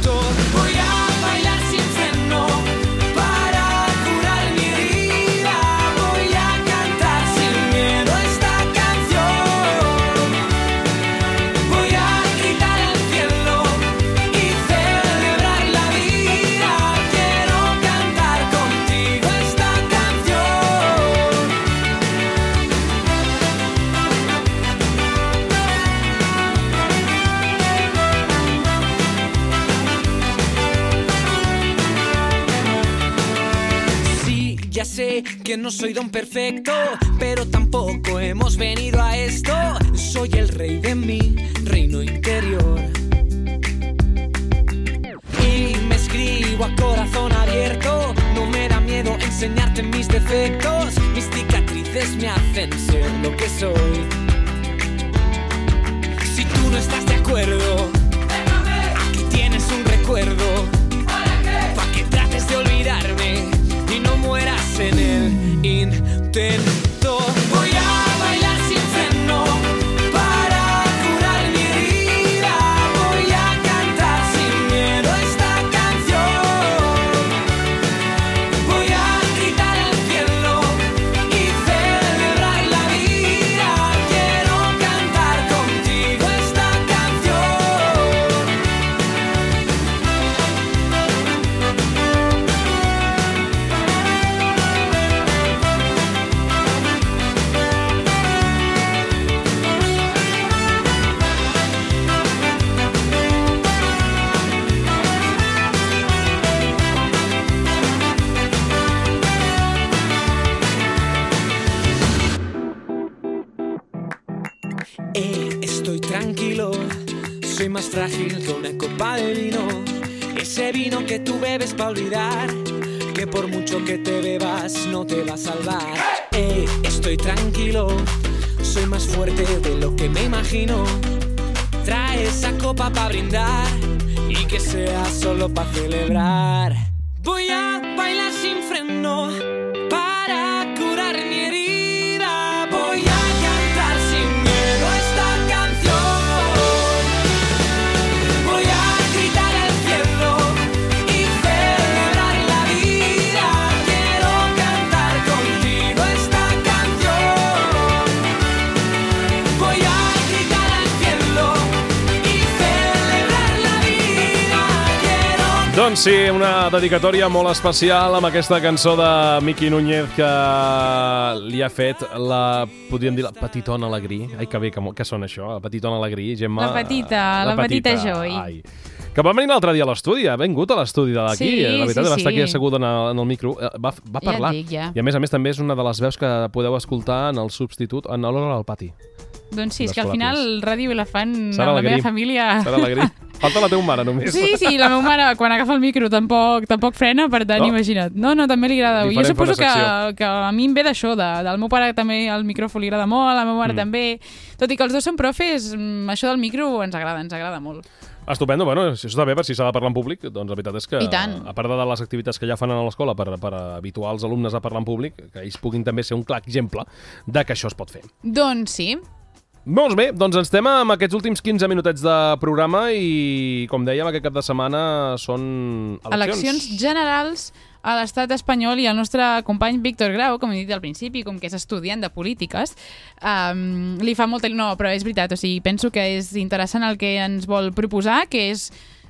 Que no soy don perfecto, pero tampoco hemos venido a esto. Soy el rey de mi reino interior. Y me escribo a corazón abierto, no me da miedo enseñarte mis defectos. Mis cicatrices me hacen ser lo que soy. Si tú no estás de acuerdo, aquí tienes un recuerdo. Mueras en el intento. Frágil que una copa de vino. Ese vino que tú bebes para olvidar, que por mucho que te bebas no te va a salvar. Eh, estoy tranquilo, soy más fuerte de lo que me imagino. Trae esa copa para brindar y que sea solo para celebrar. Voy a bailar sin freno Doncs sí, una dedicatòria molt especial amb aquesta cançó de Miqui Núñez que li ha fet la, podríem dir, la Petitona Alegrí. Ai, que bé, que, que sona això, la Petitona Alegrí, Gemma. La petita, la petita Joy. Ai. Que va venir l'altre dia a l'estudi, ha vingut a l'estudi de d'aquí. Sí, la veritat, sí, va estar aquí sí. assegut en el, en el micro. Eh, Va, va Ja parlar. dic, ja. I a més a més també és una de les veus que podeu escoltar en el substitut en l'hora al pati. Doncs sí, és que al final ràdio i la fan Sara amb la Alegrí. meva família... Sara Alegrí. Falta la teva mare, només. Sí, sí, la meva mare quan agafa el micro tampoc, tampoc frena, per tant, Oh. imagina't. No, no, també li agrada. Jo Diferent suposo per que, la que a mi em ve d'això, de, del meu pare també el micròfon li agrada molt, a la meva mare Mm. també. Tot i que els dos són profes, mm, això del micro ens agrada, ens agrada molt. Estupendo, bueno, si això està bé per si s'ha de parlar en públic, doncs la veritat és que, a part de les activitats que ja fan a l'escola per, per habituar els alumnes a parlar en públic, que ells puguin també ser un clar exemple de que això es pot fer. Doncs sí. Doncs bé, doncs ens estem amb aquests últims 15 minutets de programa i, com dèiem, aquest cap de setmana són eleccions. Eleccions generals a l'estat espanyol i el nostre company Víctor Grau, com he dit al principi, com que és estudiant de polítiques, um, li fa molta... No, però és veritat, o sigui, penso que és interessant el que ens vol proposar, que és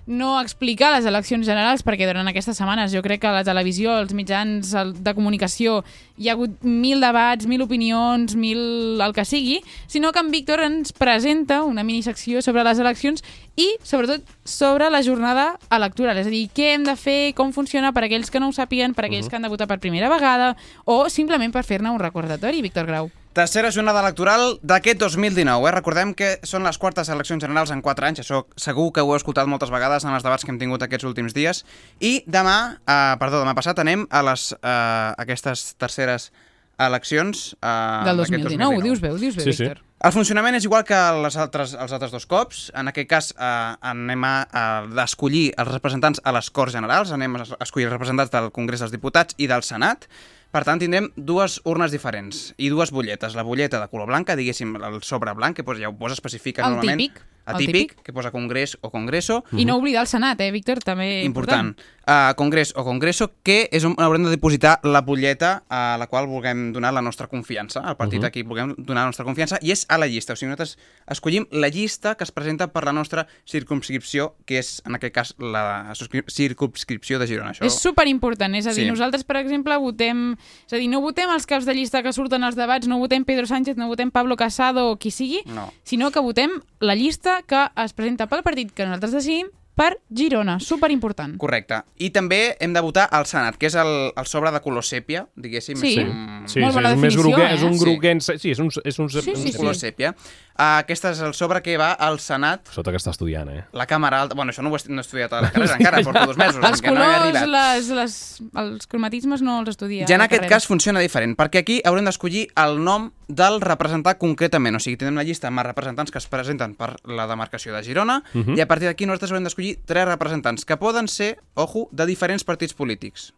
no explicar les eleccions generals, perquè durant aquestes setmanes jo crec que a la televisió, els mitjans de comunicació, hi ha hagut mil debats, mil opinions, mil el que sigui, sinó que en Víctor ens presenta una minisecció sobre les eleccions i, sobretot, sobre la jornada electoral. És a dir, què hem de fer, com funciona per aquells que no ho sàpiguen, per aquells Mhm. que han de votar per primera vegada, o simplement per fer-ne un recordatori, Víctor Grau. Tercera jornada electoral d'aquest 2019. Eh? Recordem que són les quartes eleccions generals en 4 anys. Això segur que ho heu escoltat moltes vegades en els debats que hem tingut aquests últims dies. I demà, eh, perdó, demà passat anem a les, eh, aquestes terceres eleccions eh, Del d'aquest 2019, ho dius bé, ho dius bé, Víctor. El funcionament és igual que les altres, els altres dos cops. En aquest cas eh, anem a, a escollir els representants a les Corts Generals, anem a escollir els representants del Congrés dels Diputats i del Senat. Per tant, tindrem dues urnes diferents i dues butlletes. La butlleta de color blanca, diguéssim, el sobre blanc, que ja ho posa especifica El normalment. típic, el Atípic, típic. que posa Congrés o Congreso. I no oblidar el Senat, eh, Víctor? També important. Uh, Congrés o Congreso, que és on haurem de dipositar la butlleta a la qual vulguem donar la nostra confiança, al partit Mhm. a qui vulguem donar la nostra confiança, i és a la llista. O sigui, nosaltres escollim la llista que es presenta per la nostra circumscripció, que és, en aquest cas, la circumscripció de Girona. Això... És superimportant, és a dir, Sí. nosaltres, per exemple, votem... És a dir, no votem els caps de llista que surten als debats, no votem Pedro Sánchez, no votem Pablo Casado o qui sigui, No. sinó que votem la llista que es presenta pel partit que nosaltres decidim per Girona. Superimportant. Correcte. I també hem de votar al Senat, que és el, el sobre de color sèpia, diguéssim. Sí. és Sí, un- sí, sí és més groguent, és un groguent, sí, és un, és un, Sí, sí, color sèpia. Uh, aquest és el sobre que va al Senat Sota que està estudiant, eh? La càmera alta... Bueno, això no ho he, no he estudiat a la carrera encara, porto dos mesos, els no colors, arribat. les, les, els cromatismes no els estudia. Ja en aquest carrera. cas funciona diferent, perquè aquí haurem d'escollir el nom del representant concretament. O sigui, tindrem la llista amb els representants que es presenten per la demarcació de Girona, Mhm. i a partir d'aquí nosaltres haurem d'escollir tres representants, que poden ser, ojo, de diferents partits polítics.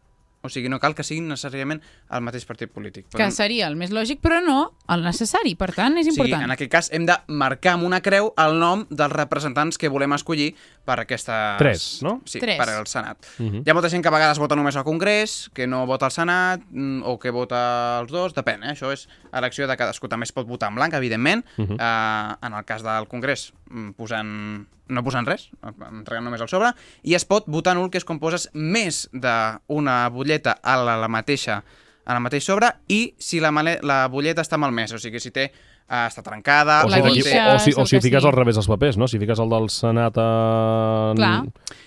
O sigui, no cal que siguin necessàriament el mateix partit polític. Que seria el més lògic, però no el necessari. Per tant, és important. en aquest cas hem de marcar amb una creu el nom dels representants que volem escollir per aquesta... Tres, no? Sí, Tres. per al Senat. Mhm. Hi ha molta gent que a vegades vota només al Congrés, que no vota al Senat, mm, o que vota els dos, depèn, eh? això és elecció de cadascú. També es pot votar en blanc, evidentment, Mhm. eh, en el cas del Congrés, mm, posant no posant res, entregant només el sobre, i es pot votar nul, que és quan poses més d'una butlleta a la, la mateixa a la mateix sobre i si la, male, la butlleta està malmesa, o sigui, si té eh, està trencada... O si, o té- o, o, si, o si fiques al revés els papers, no? Si fiques el del Senat en... Clar.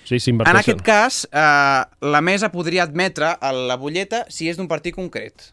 Sí, En aquest cas, eh, la mesa podria admetre a la butlleta si és d'un partit concret.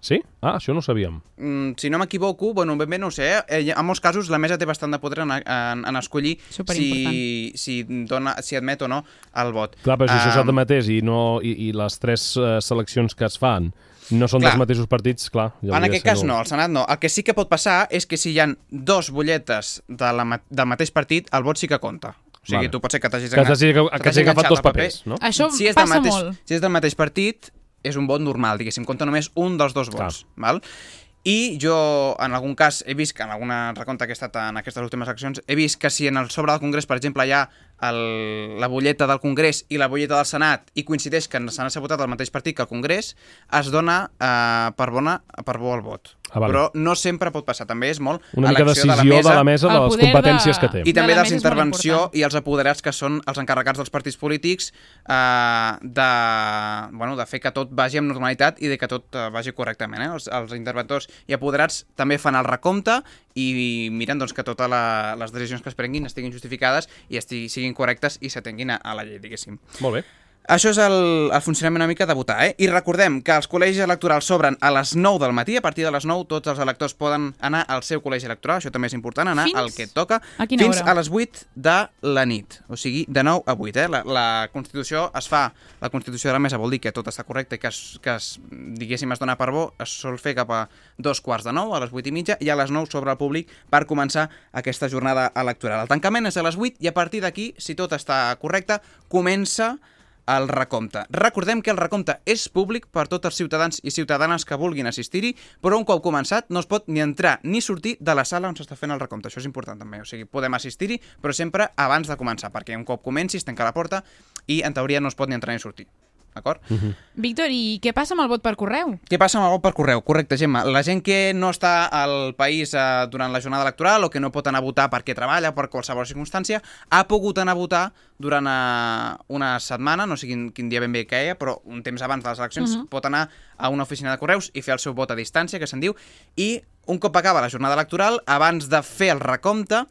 Sí? Ah, això no ho sabíem. Mm, si no m'equivoco, bueno, ben bé no ho sé, eh? en molts casos la mesa té bastant de poder en, en, en escollir si, si, dona, si admet o no el vot. Clar, però si això Ah, s'admetés i, no, i, i les tres uh, seleccions que es fan no són Clar. dels mateixos partits, clar. Ja En aquest cas no, al Senat no. El que sí que pot passar és que si hi han dos butlletes de la, del mateix partit, el vot sí que compta. O sigui, Vale. tu pot ser que t'hagis Que t'hagis- que t'hagis t'hagis agafat enganxat dos al paper. papers, no? Això si és passa mateix, molt. Si és del mateix partit, és un vot normal, diguéssim, compta només un dels dos vots. Val? I jo, en algun cas, he vist que en alguna recompte que he estat en aquestes últimes accions, he vist que si en el sobre del Congrés, per exemple, hi ha el, la butlleta del Congrés i la butlleta del Senat i coincideix que s'han votat el mateix partit que el Congrés, es dona eh, per, bona, per bo el vot. Ah, vale. Però no sempre pot passar, també és molt Una mica decisió de la mesa de El les poder competències de- que té. i també de la mesa intervenció i els apoderats que són els encarregats dels partits polítics eh, de, bueno, de fer que tot vagi amb normalitat i de que tot eh, vagi correctament. Eh? Els, els interventors i apoderats també fan el recompte i miren doncs, que totes les decisions que es prenguin estiguin justificades i estigui, siguin correctes i s'atenguin a, a la llei, diguéssim. Molt bé. Això és el, el funcionament una mica de votar, eh? I recordem que els col·legis electorals s'obren a les 9 del matí, a partir de les 9 tots els electors poden anar al seu col·legi electoral, això també és important, anar Fins al que toca, a fins hora? a les 8 de la nit, o sigui, de 9 a 8, eh? La, la Constitució es fa, la Constitució de la mesa vol dir que tot està correcte i que, es, que es, diguéssim, es dona per bo, es sol fer cap a dos quarts de 9, a les 8 i mitja, i a les 9 sobre el públic per començar aquesta jornada electoral. El tancament és a les 8 i a partir d'aquí, si tot està correcte, comença el recompte. Recordem que el recompte és públic per tots els ciutadans i ciutadanes que vulguin assistir-hi, però un cop començat no es pot ni entrar ni sortir de la sala on s'està fent el recompte. Això és important també. O sigui, podem assistir-hi, però sempre abans de començar, perquè un cop comenci es tanca la porta i en teoria no es pot ni entrar ni sortir. D'acord? Víctor, i què passa amb el vot per correu? Què passa amb el vot per correu? Correcte, Gemma. La gent que no està al país eh, durant la jornada electoral o que no pot anar a votar perquè treballa, per qualsevol circumstància, ha pogut anar a votar durant eh, una setmana, no sé quin, quin dia ben bé caia, però un temps abans de les eleccions Mhm. pot anar a una oficina de correus i fer el seu vot a distància, que se'n diu, i un cop acaba la jornada electoral, abans de fer el recompte,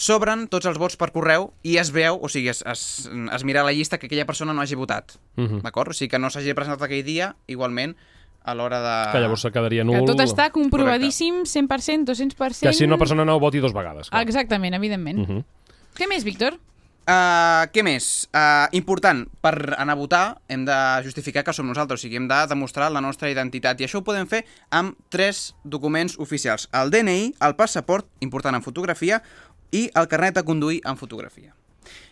s'obren tots els vots per correu i es veu, o sigui, es, es, es mira la llista que aquella persona no hagi votat. Mhm. D'acord? O sigui, que no s'hagi presentat aquell dia, igualment, a l'hora de... Que llavors se quedaria nul. Que tot està comprovadíssim, 100%, 200%... Que si una persona no voti dos vegades. clar. Exactament, evidentment. Mhm. Què més, Víctor? Uh, què més? Uh, important, per anar a votar hem de justificar que som nosaltres, o sigui, hem de demostrar la nostra identitat i això ho podem fer amb tres documents oficials. El DNI, el passaport, important en fotografia, i el carnet de conduir en fotografia.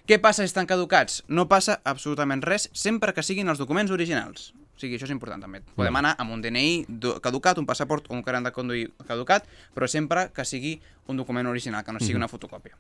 Què passa si estan caducats? No passa absolutament res sempre que siguin els documents originals. O sigui, això és important també. Podem Mm. anar amb un DNI caducat, un passaport o un carnet de conduir caducat, però sempre que sigui un document original, que no sigui Mhm. una fotocòpia.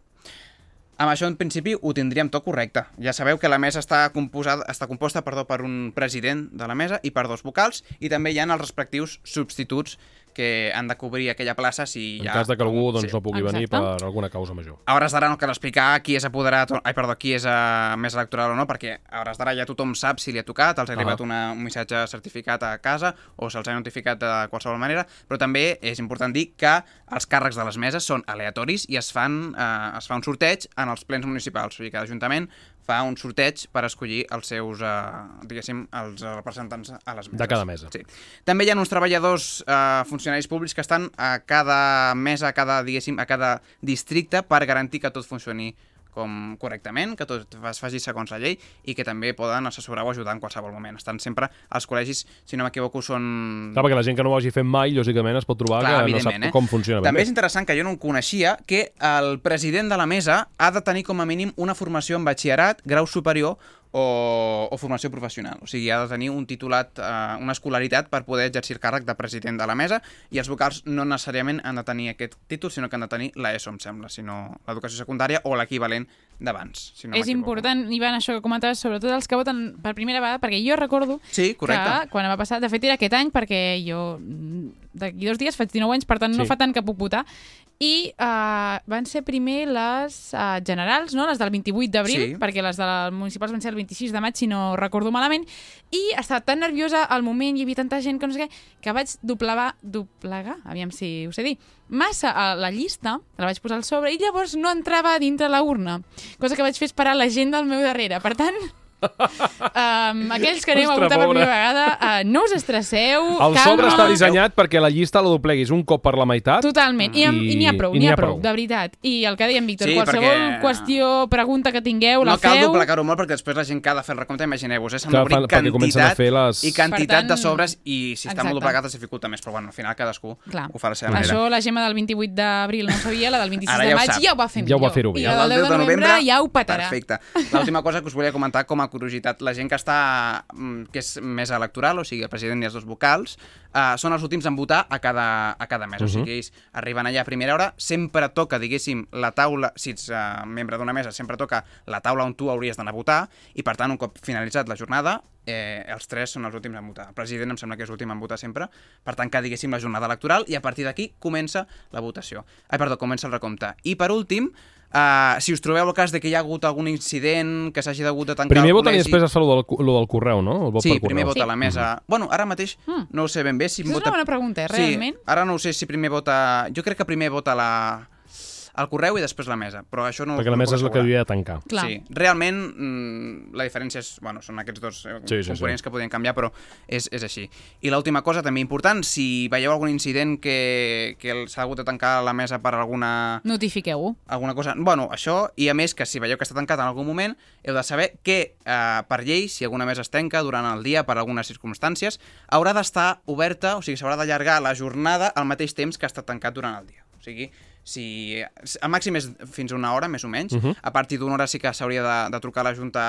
Amb això, en principi, ho tindríem tot correcte. Ja sabeu que la mesa està, composada, està composta perdó, per un president de la mesa i per dos vocals, i també hi ha els respectius substituts que han de cobrir aquella plaça si En hi ha... cas de que algú doncs, no pugui venir Exacte. per alguna causa major. A hores d'ara no cal explicar qui és apoderat, ai, perdó, qui és uh, més electoral o no, perquè a hores d'ara ja tothom sap si li ha tocat, els ha Ah. arribat una, un missatge certificat a casa o se'ls ha notificat de qualsevol manera, però també és important dir que els càrrecs de les meses són aleatoris i es, fan, uh, es fa un sorteig en els plens municipals, o sigui, cada ajuntament fa un sorteig per escollir els seus, uh, diguéssim, els representants a les meses. De cada mesa. Sí. També hi ha uns treballadors eh, funcionaris públics que estan a cada mesa, a cada, diguéssim, a cada districte per garantir que tot funcioni com correctament, que tot es faci segons la llei i que també poden assessorar o ajudar en qualsevol moment. Estan sempre als col·legis, si no m'equivoco, són... Clar, perquè la gent que no ho hagi fet mai, lògicament, es pot trobar Clar, que no sap eh? com funciona També bé. és interessant que jo no coneixia, que el president de la mesa ha de tenir com a mínim una formació en batxillerat, grau superior o, o formació professional. O sigui, ha de tenir un titulat, eh, una escolaritat per poder exercir el càrrec de president de la mesa i els vocals no necessàriament han de tenir aquest títol, sinó que han de tenir l'ESO, em sembla, sinó l'educació secundària o l'equivalent d'abans, si no és important, Ivan, això que comentaves, sobretot els que voten per primera vegada, perquè jo recordo Sí, correcte. que quan va passar, de fet era aquest any, perquè jo d'aquí dos dies faig 19 anys, per tant no Sí. fa tant que puc votar, i uh, van ser primer les uh, generals, no? les del 28 d'abril, Sí. perquè les de les municipals van ser el 26 de maig, si no recordo malament, i estava tan nerviosa al moment, hi havia tanta gent que no sé què, que vaig doblegar, doblegar, aviam si ho sé dir, massa a la llista, la vaig posar al sobre, i llavors no entrava dintre la urna, cosa que vaig fer esperar la gent del meu darrere. Per tant, um, aquells que anem a votar per primera vegada, uh, no us estresseu, El calma. sobre està dissenyat perquè la llista la dobleguis un cop per la meitat. Totalment, i, i, i n'hi ha prou, n'hi ha prou, de veritat. I el que dèiem, Víctor, Sí, qualsevol perquè- qüestió, pregunta que tingueu, la no cal feu... doblegar-ho molt perquè després la gent que ha de fer el recompte, imagineu-vos, eh? s'han d'obrir comencen a quantitat fer les- i quantitat Per tant, de sobres i si està molt exacte. doblegat es dificulta més, però bueno, al final cadascú Clar. ho fa a la seva manera. Això la Gemma del 28 d'abril no sabia, la del 26 Ara de ja ho maig ja ho va fer Ja ho va millor. fer-ho bé. I la del 10 de novembre ja ho petarà. Perfecte. L'última cosa que us volia comentar com a curiositat, la gent que està mm, que és més electoral, o sigui, el president i els dos vocals, eh, són els últims en votar a cada, a cada mes. O Mhm. sigui, ells arriben allà a primera hora, sempre toca, diguéssim, la taula, si ets eh, membre d'una mesa, sempre toca la taula on tu hauries d'anar a votar, i per tant, un cop finalitzat la jornada, eh, els tres són els últims en votar. El president em sembla que és l'últim en votar sempre, per tant que diguéssim la jornada electoral i a partir d'aquí comença la votació. Ai, perdó, comença el recompte. I per últim, Uh, si us trobeu el cas de que hi ha hagut algun incident que s'hagi hagut de tancar Primer el voten i col·legi... després es fa lo del, lo del correu, no? El vot Sí, per correu. primer vota la mesa. Bueno, ara mateix no ho sé ben bé si Això és vota... una bona pregunta, eh, realment. Sí, ara no ho sé si primer vota... Jo crec que primer vota la... el correu i després la mesa, però això no... Perquè la mesa és la que havia de tancar. Clar. Sí, realment mm, la diferència és... Bueno, són aquests dos eh, Sí, sí, components sí. que podien canviar, però és, és així. I l'última cosa també important, si veieu algun incident que, que el- s'ha hagut de tancar la mesa per alguna Notifiqueu-ho. alguna cosa... Bueno, això, i a més que si veieu que està tancat en algun moment, heu de saber que, eh, per llei, si alguna mesa es tanca durant el dia per algunes circumstàncies, haurà d'estar oberta, o sigui, s'haurà d'allargar la jornada al mateix temps que ha estat tancat durant el dia. O sigui, si el màxim és fins a una hora, més o menys. Mhm. A partir d'una hora sí que s'hauria de, de trucar a la junta,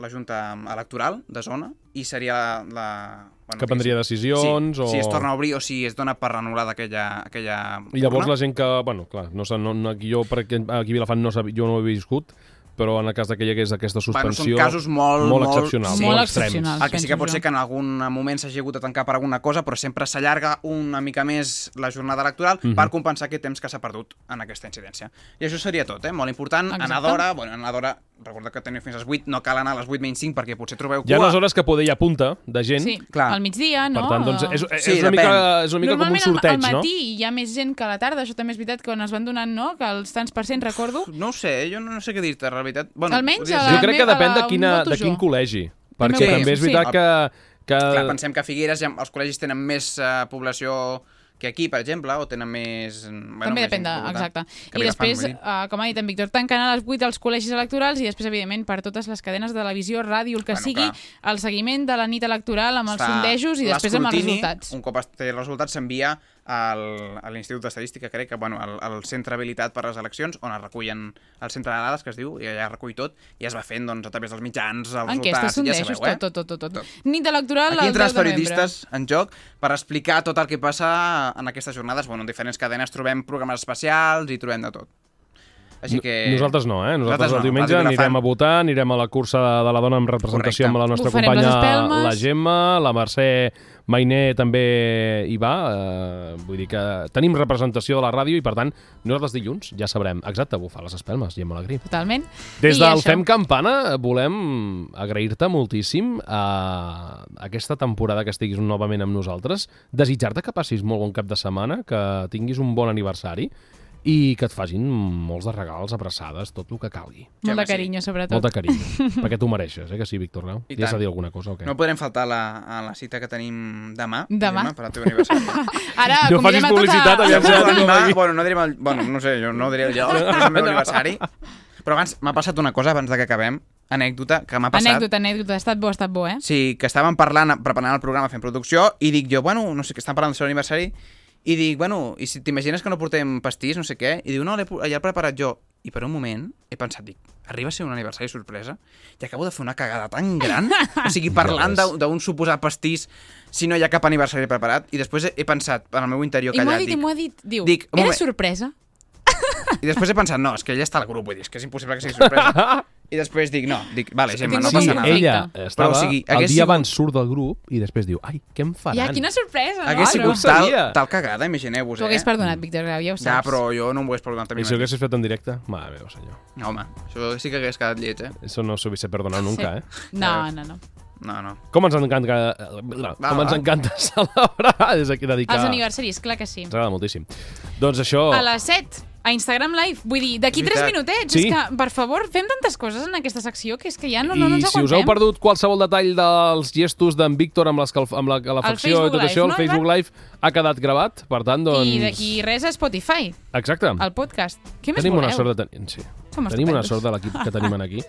la junta electoral de zona i seria la... la bueno, Que prendria decisions sí, o- Si es torna a obrir o si es dona per anul·lada aquella, aquella I llavors urna. la gent que, bueno, clar, no, sé, no, no, aquí jo per aquí, aquí a Vilafant no, jo no ho he viscut, però en el cas que hi hagués aquesta Bueno, suspensió... són casos molt, molt excepcionals, sí. molt extrems. El que sí que pot ser que en algun moment s'hagi hagut de tancar per alguna cosa, però sempre s'allarga una mica més la jornada electoral Mhm. per compensar aquest temps que s'ha perdut en aquesta incidència. I això seria tot, eh? Molt important. Exacte. Anar d'hora, bueno, anar d'hora, recorda que teniu fins a les 8, no cal anar a les 8 menys 5 perquè potser trobeu Hi ha cua. unes hores que poder hi ha punta de gent. Sí, Clar. al migdia, no? Per tant, doncs, és, és, Sí, és, una, depèn. mica, és una mica com un Normalment sorteig, al, al no? matí hi ha més gent que a la tarda, això també és veritat que quan es van donant, no?, que els tants per cent, recordo. No ho sé, jo no sé què dir-te, la veritat. Bueno, Almenys a la Jo crec que depèn de, quina, de quin jo. col·legi. Perquè Sí, també és sí. veritat que... que... Clar, pensem que a Figueres ja, els col·legis tenen més uh, població que aquí, per exemple, o tenen més... Bueno, També més depèn de... Exacte. I després, uh, com ha dit en Víctor, tancant a les 8 els col·legis electorals i després, evidentment, per totes les cadenes de televisió, ràdio, el que Bueno, sigui, clar. el seguiment de la nit electoral amb els sondejos i després amb els resultats. Un cop té els resultats, s'envia al, a l'Institut d'Estadística, crec que, bueno, al, al centre habilitat per les eleccions, on es recullen el centre de dades, que es diu, i allà recull tot, i es va fent, doncs, a través dels mitjans, els Enquestes, resultats, ja sabeu, eh? tot, tot, tot, tot, tot. Nit electoral Aquí el 10 entren els de novembre. periodistes en joc per explicar tot el que passa en aquestes jornades. Bueno, en diferents cadenes trobem programes especials i trobem de tot. Així que... Nosaltres no, eh? Nosaltres, Nosaltres el no, diumenge anirem a votar, anirem a la cursa de la dona en representació Correcte. amb la nostra les companya la Gemma, la Mercè Mainé també hi va, eh, vull dir que tenim representació de la ràdio i per tant nosaltres dilluns ja sabrem exacte bufar les espelmes, Gemma Alegrí. Totalment. Des I del això. Fem Campana volem agrair-te moltíssim a aquesta temporada que estiguis novament amb nosaltres, desitjar-te que passis molt bon cap de setmana, que tinguis un bon aniversari i que et facin molts de regals, abraçades, tot el que calgui. Molt de carinyo, sobretot. Molt de carinyo, perquè tu mereixes, eh, que sí, Víctor Grau? I tant. dir alguna cosa o què? No podrem faltar a la, a la cita que tenim demà, Demà. Gemma, per al teu aniversari. Ara, No facis a publicitat, aviam si ara tenim aquí. bueno, no direm el, bueno, no sé, jo no diré el lloc, és el meu aniversari. Però abans m'ha passat una cosa, abans de que acabem, anècdota que m'ha passat. Anècdota, anècdota. Ha estat bo, ha estat bo, eh? Sí, que estàvem parlant, preparant el programa, fent producció, i dic jo, bueno, no sé, que estan parlant del seu aniversari, i dic, bueno, i si t'imagines que no portem pastís, no sé què, i diu, no, ja l'he preparat jo. I per un moment he pensat, dic, arriba a ser un aniversari sorpresa i acabo de fer una cagada tan gran, o sigui, parlant d'un suposat pastís si no hi ha cap aniversari preparat, i després he, he pensat, en el meu interior I m'ho ha callat, dit, i dic, m'ho ha dit. Diu, dic, era moment. sorpresa? I després he pensat, no, és que ella està al grup, vull dir, és que és impossible que sigui sorpresa. I després dic, no, dic, vale, Gemma, no passa nada. Ella estava, Però, o sigui, el hagués dia sigut- abans surt del grup i després diu, ai, què em faran? Ja, quina sorpresa, Hagués no? sigut no tal, tal cagada, imagineu-vos, T'ho eh? hagués perdonat, Víctor Grau, ja ho saps. Ja, però jo no m'ho hagués perdonat a mi I si ho haguessis fet en directe? Mare meva, senyor. No, home, això sí que hagués quedat lleig, eh? Eso no se hubiese perdonado nunca, eh? No, no, no. No, no. Com ens encanta, com ens va. encanta celebrar des d'aquí dedicar... Els aniversaris, clar que sí. Ens agrada moltíssim. Doncs això... A les 7, a Instagram Live. Vull dir, d'aquí És 3 veritat. minutets. Sí. És que, per favor, fem tantes coses en aquesta secció que és que ja no, no, no I ens si us aguantem. heu perdut qualsevol detall dels gestos d'en Víctor amb, l'escalf... amb la calefacció Facebook i tot Live, això, el no, Facebook Live ha quedat gravat, per tant, doncs... I d'aquí res a Spotify, Exacte. al podcast. Què més tenim voleu? una sort de tenir... Sí. Som tenim una estupendos. sort de l'equip que tenim aquí.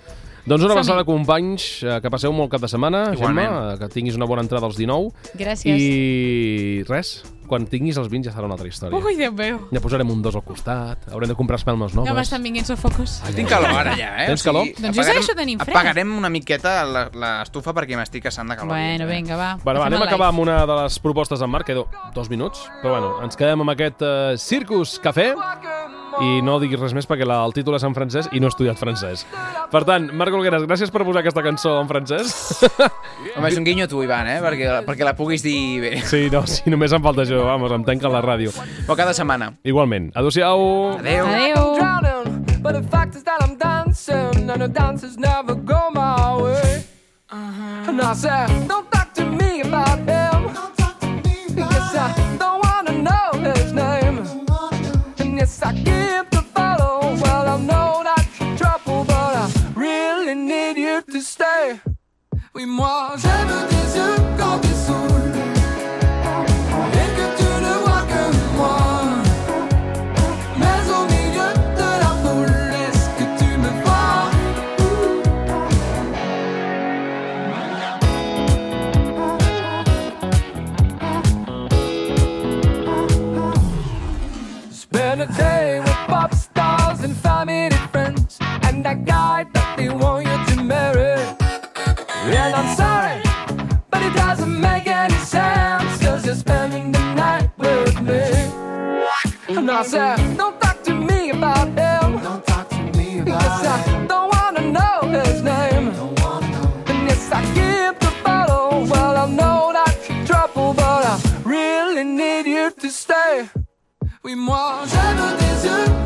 doncs una Som-hi. abraçada, companys, eh, que passeu molt cap de setmana, Igualment. Gemma, eh, que tinguis una bona entrada als 19. Gràcies. I res, quan tinguis els 20 ja serà una altra història. Ui, Déu meu. Ja posarem un dos al costat, haurem de comprar espelmes noves. Ja m'estan vinguent sofocos. Tinc calor ara ja, eh? Tens calor? Doncs jo segueixo tenint fred. Apagarem una miqueta la- l'estufa perquè m'estic assant de calor. Bueno, eh? vinga, va. Bueno, va, anem a acabar amb una de les propostes d'en Marc, quedo dos minuts, però bueno, ens quedem amb aquest uh, Circus Café i no diguis res més perquè la, el títol és en francès i no he estudiat francès. Per tant, Marc Olgueras, gràcies per posar aquesta cançó en francès. Home, és un guinyo a tu, Ivan, eh? Perquè, perquè la puguis dir bé. Sí, no, sí, només em falta això, vamos, em tanquen la ràdio. Però cada setmana. Igualment. Adéu-siau. Adéu. Adéu. but the fact is that I'm dancing, and the dances never go my way. And I said, Don't I the bottle. Well, I know that's trouble, but I really need you to stay. Oui, moi, j'aime tes yeux I said, don't talk to me about him. Don't talk to me about yes, I don't wanna know his name. Don't wanna know. And yes, I keep the bottle. Well, I know that you're trouble, but I really need you to stay. Oui, moi, veux des yeux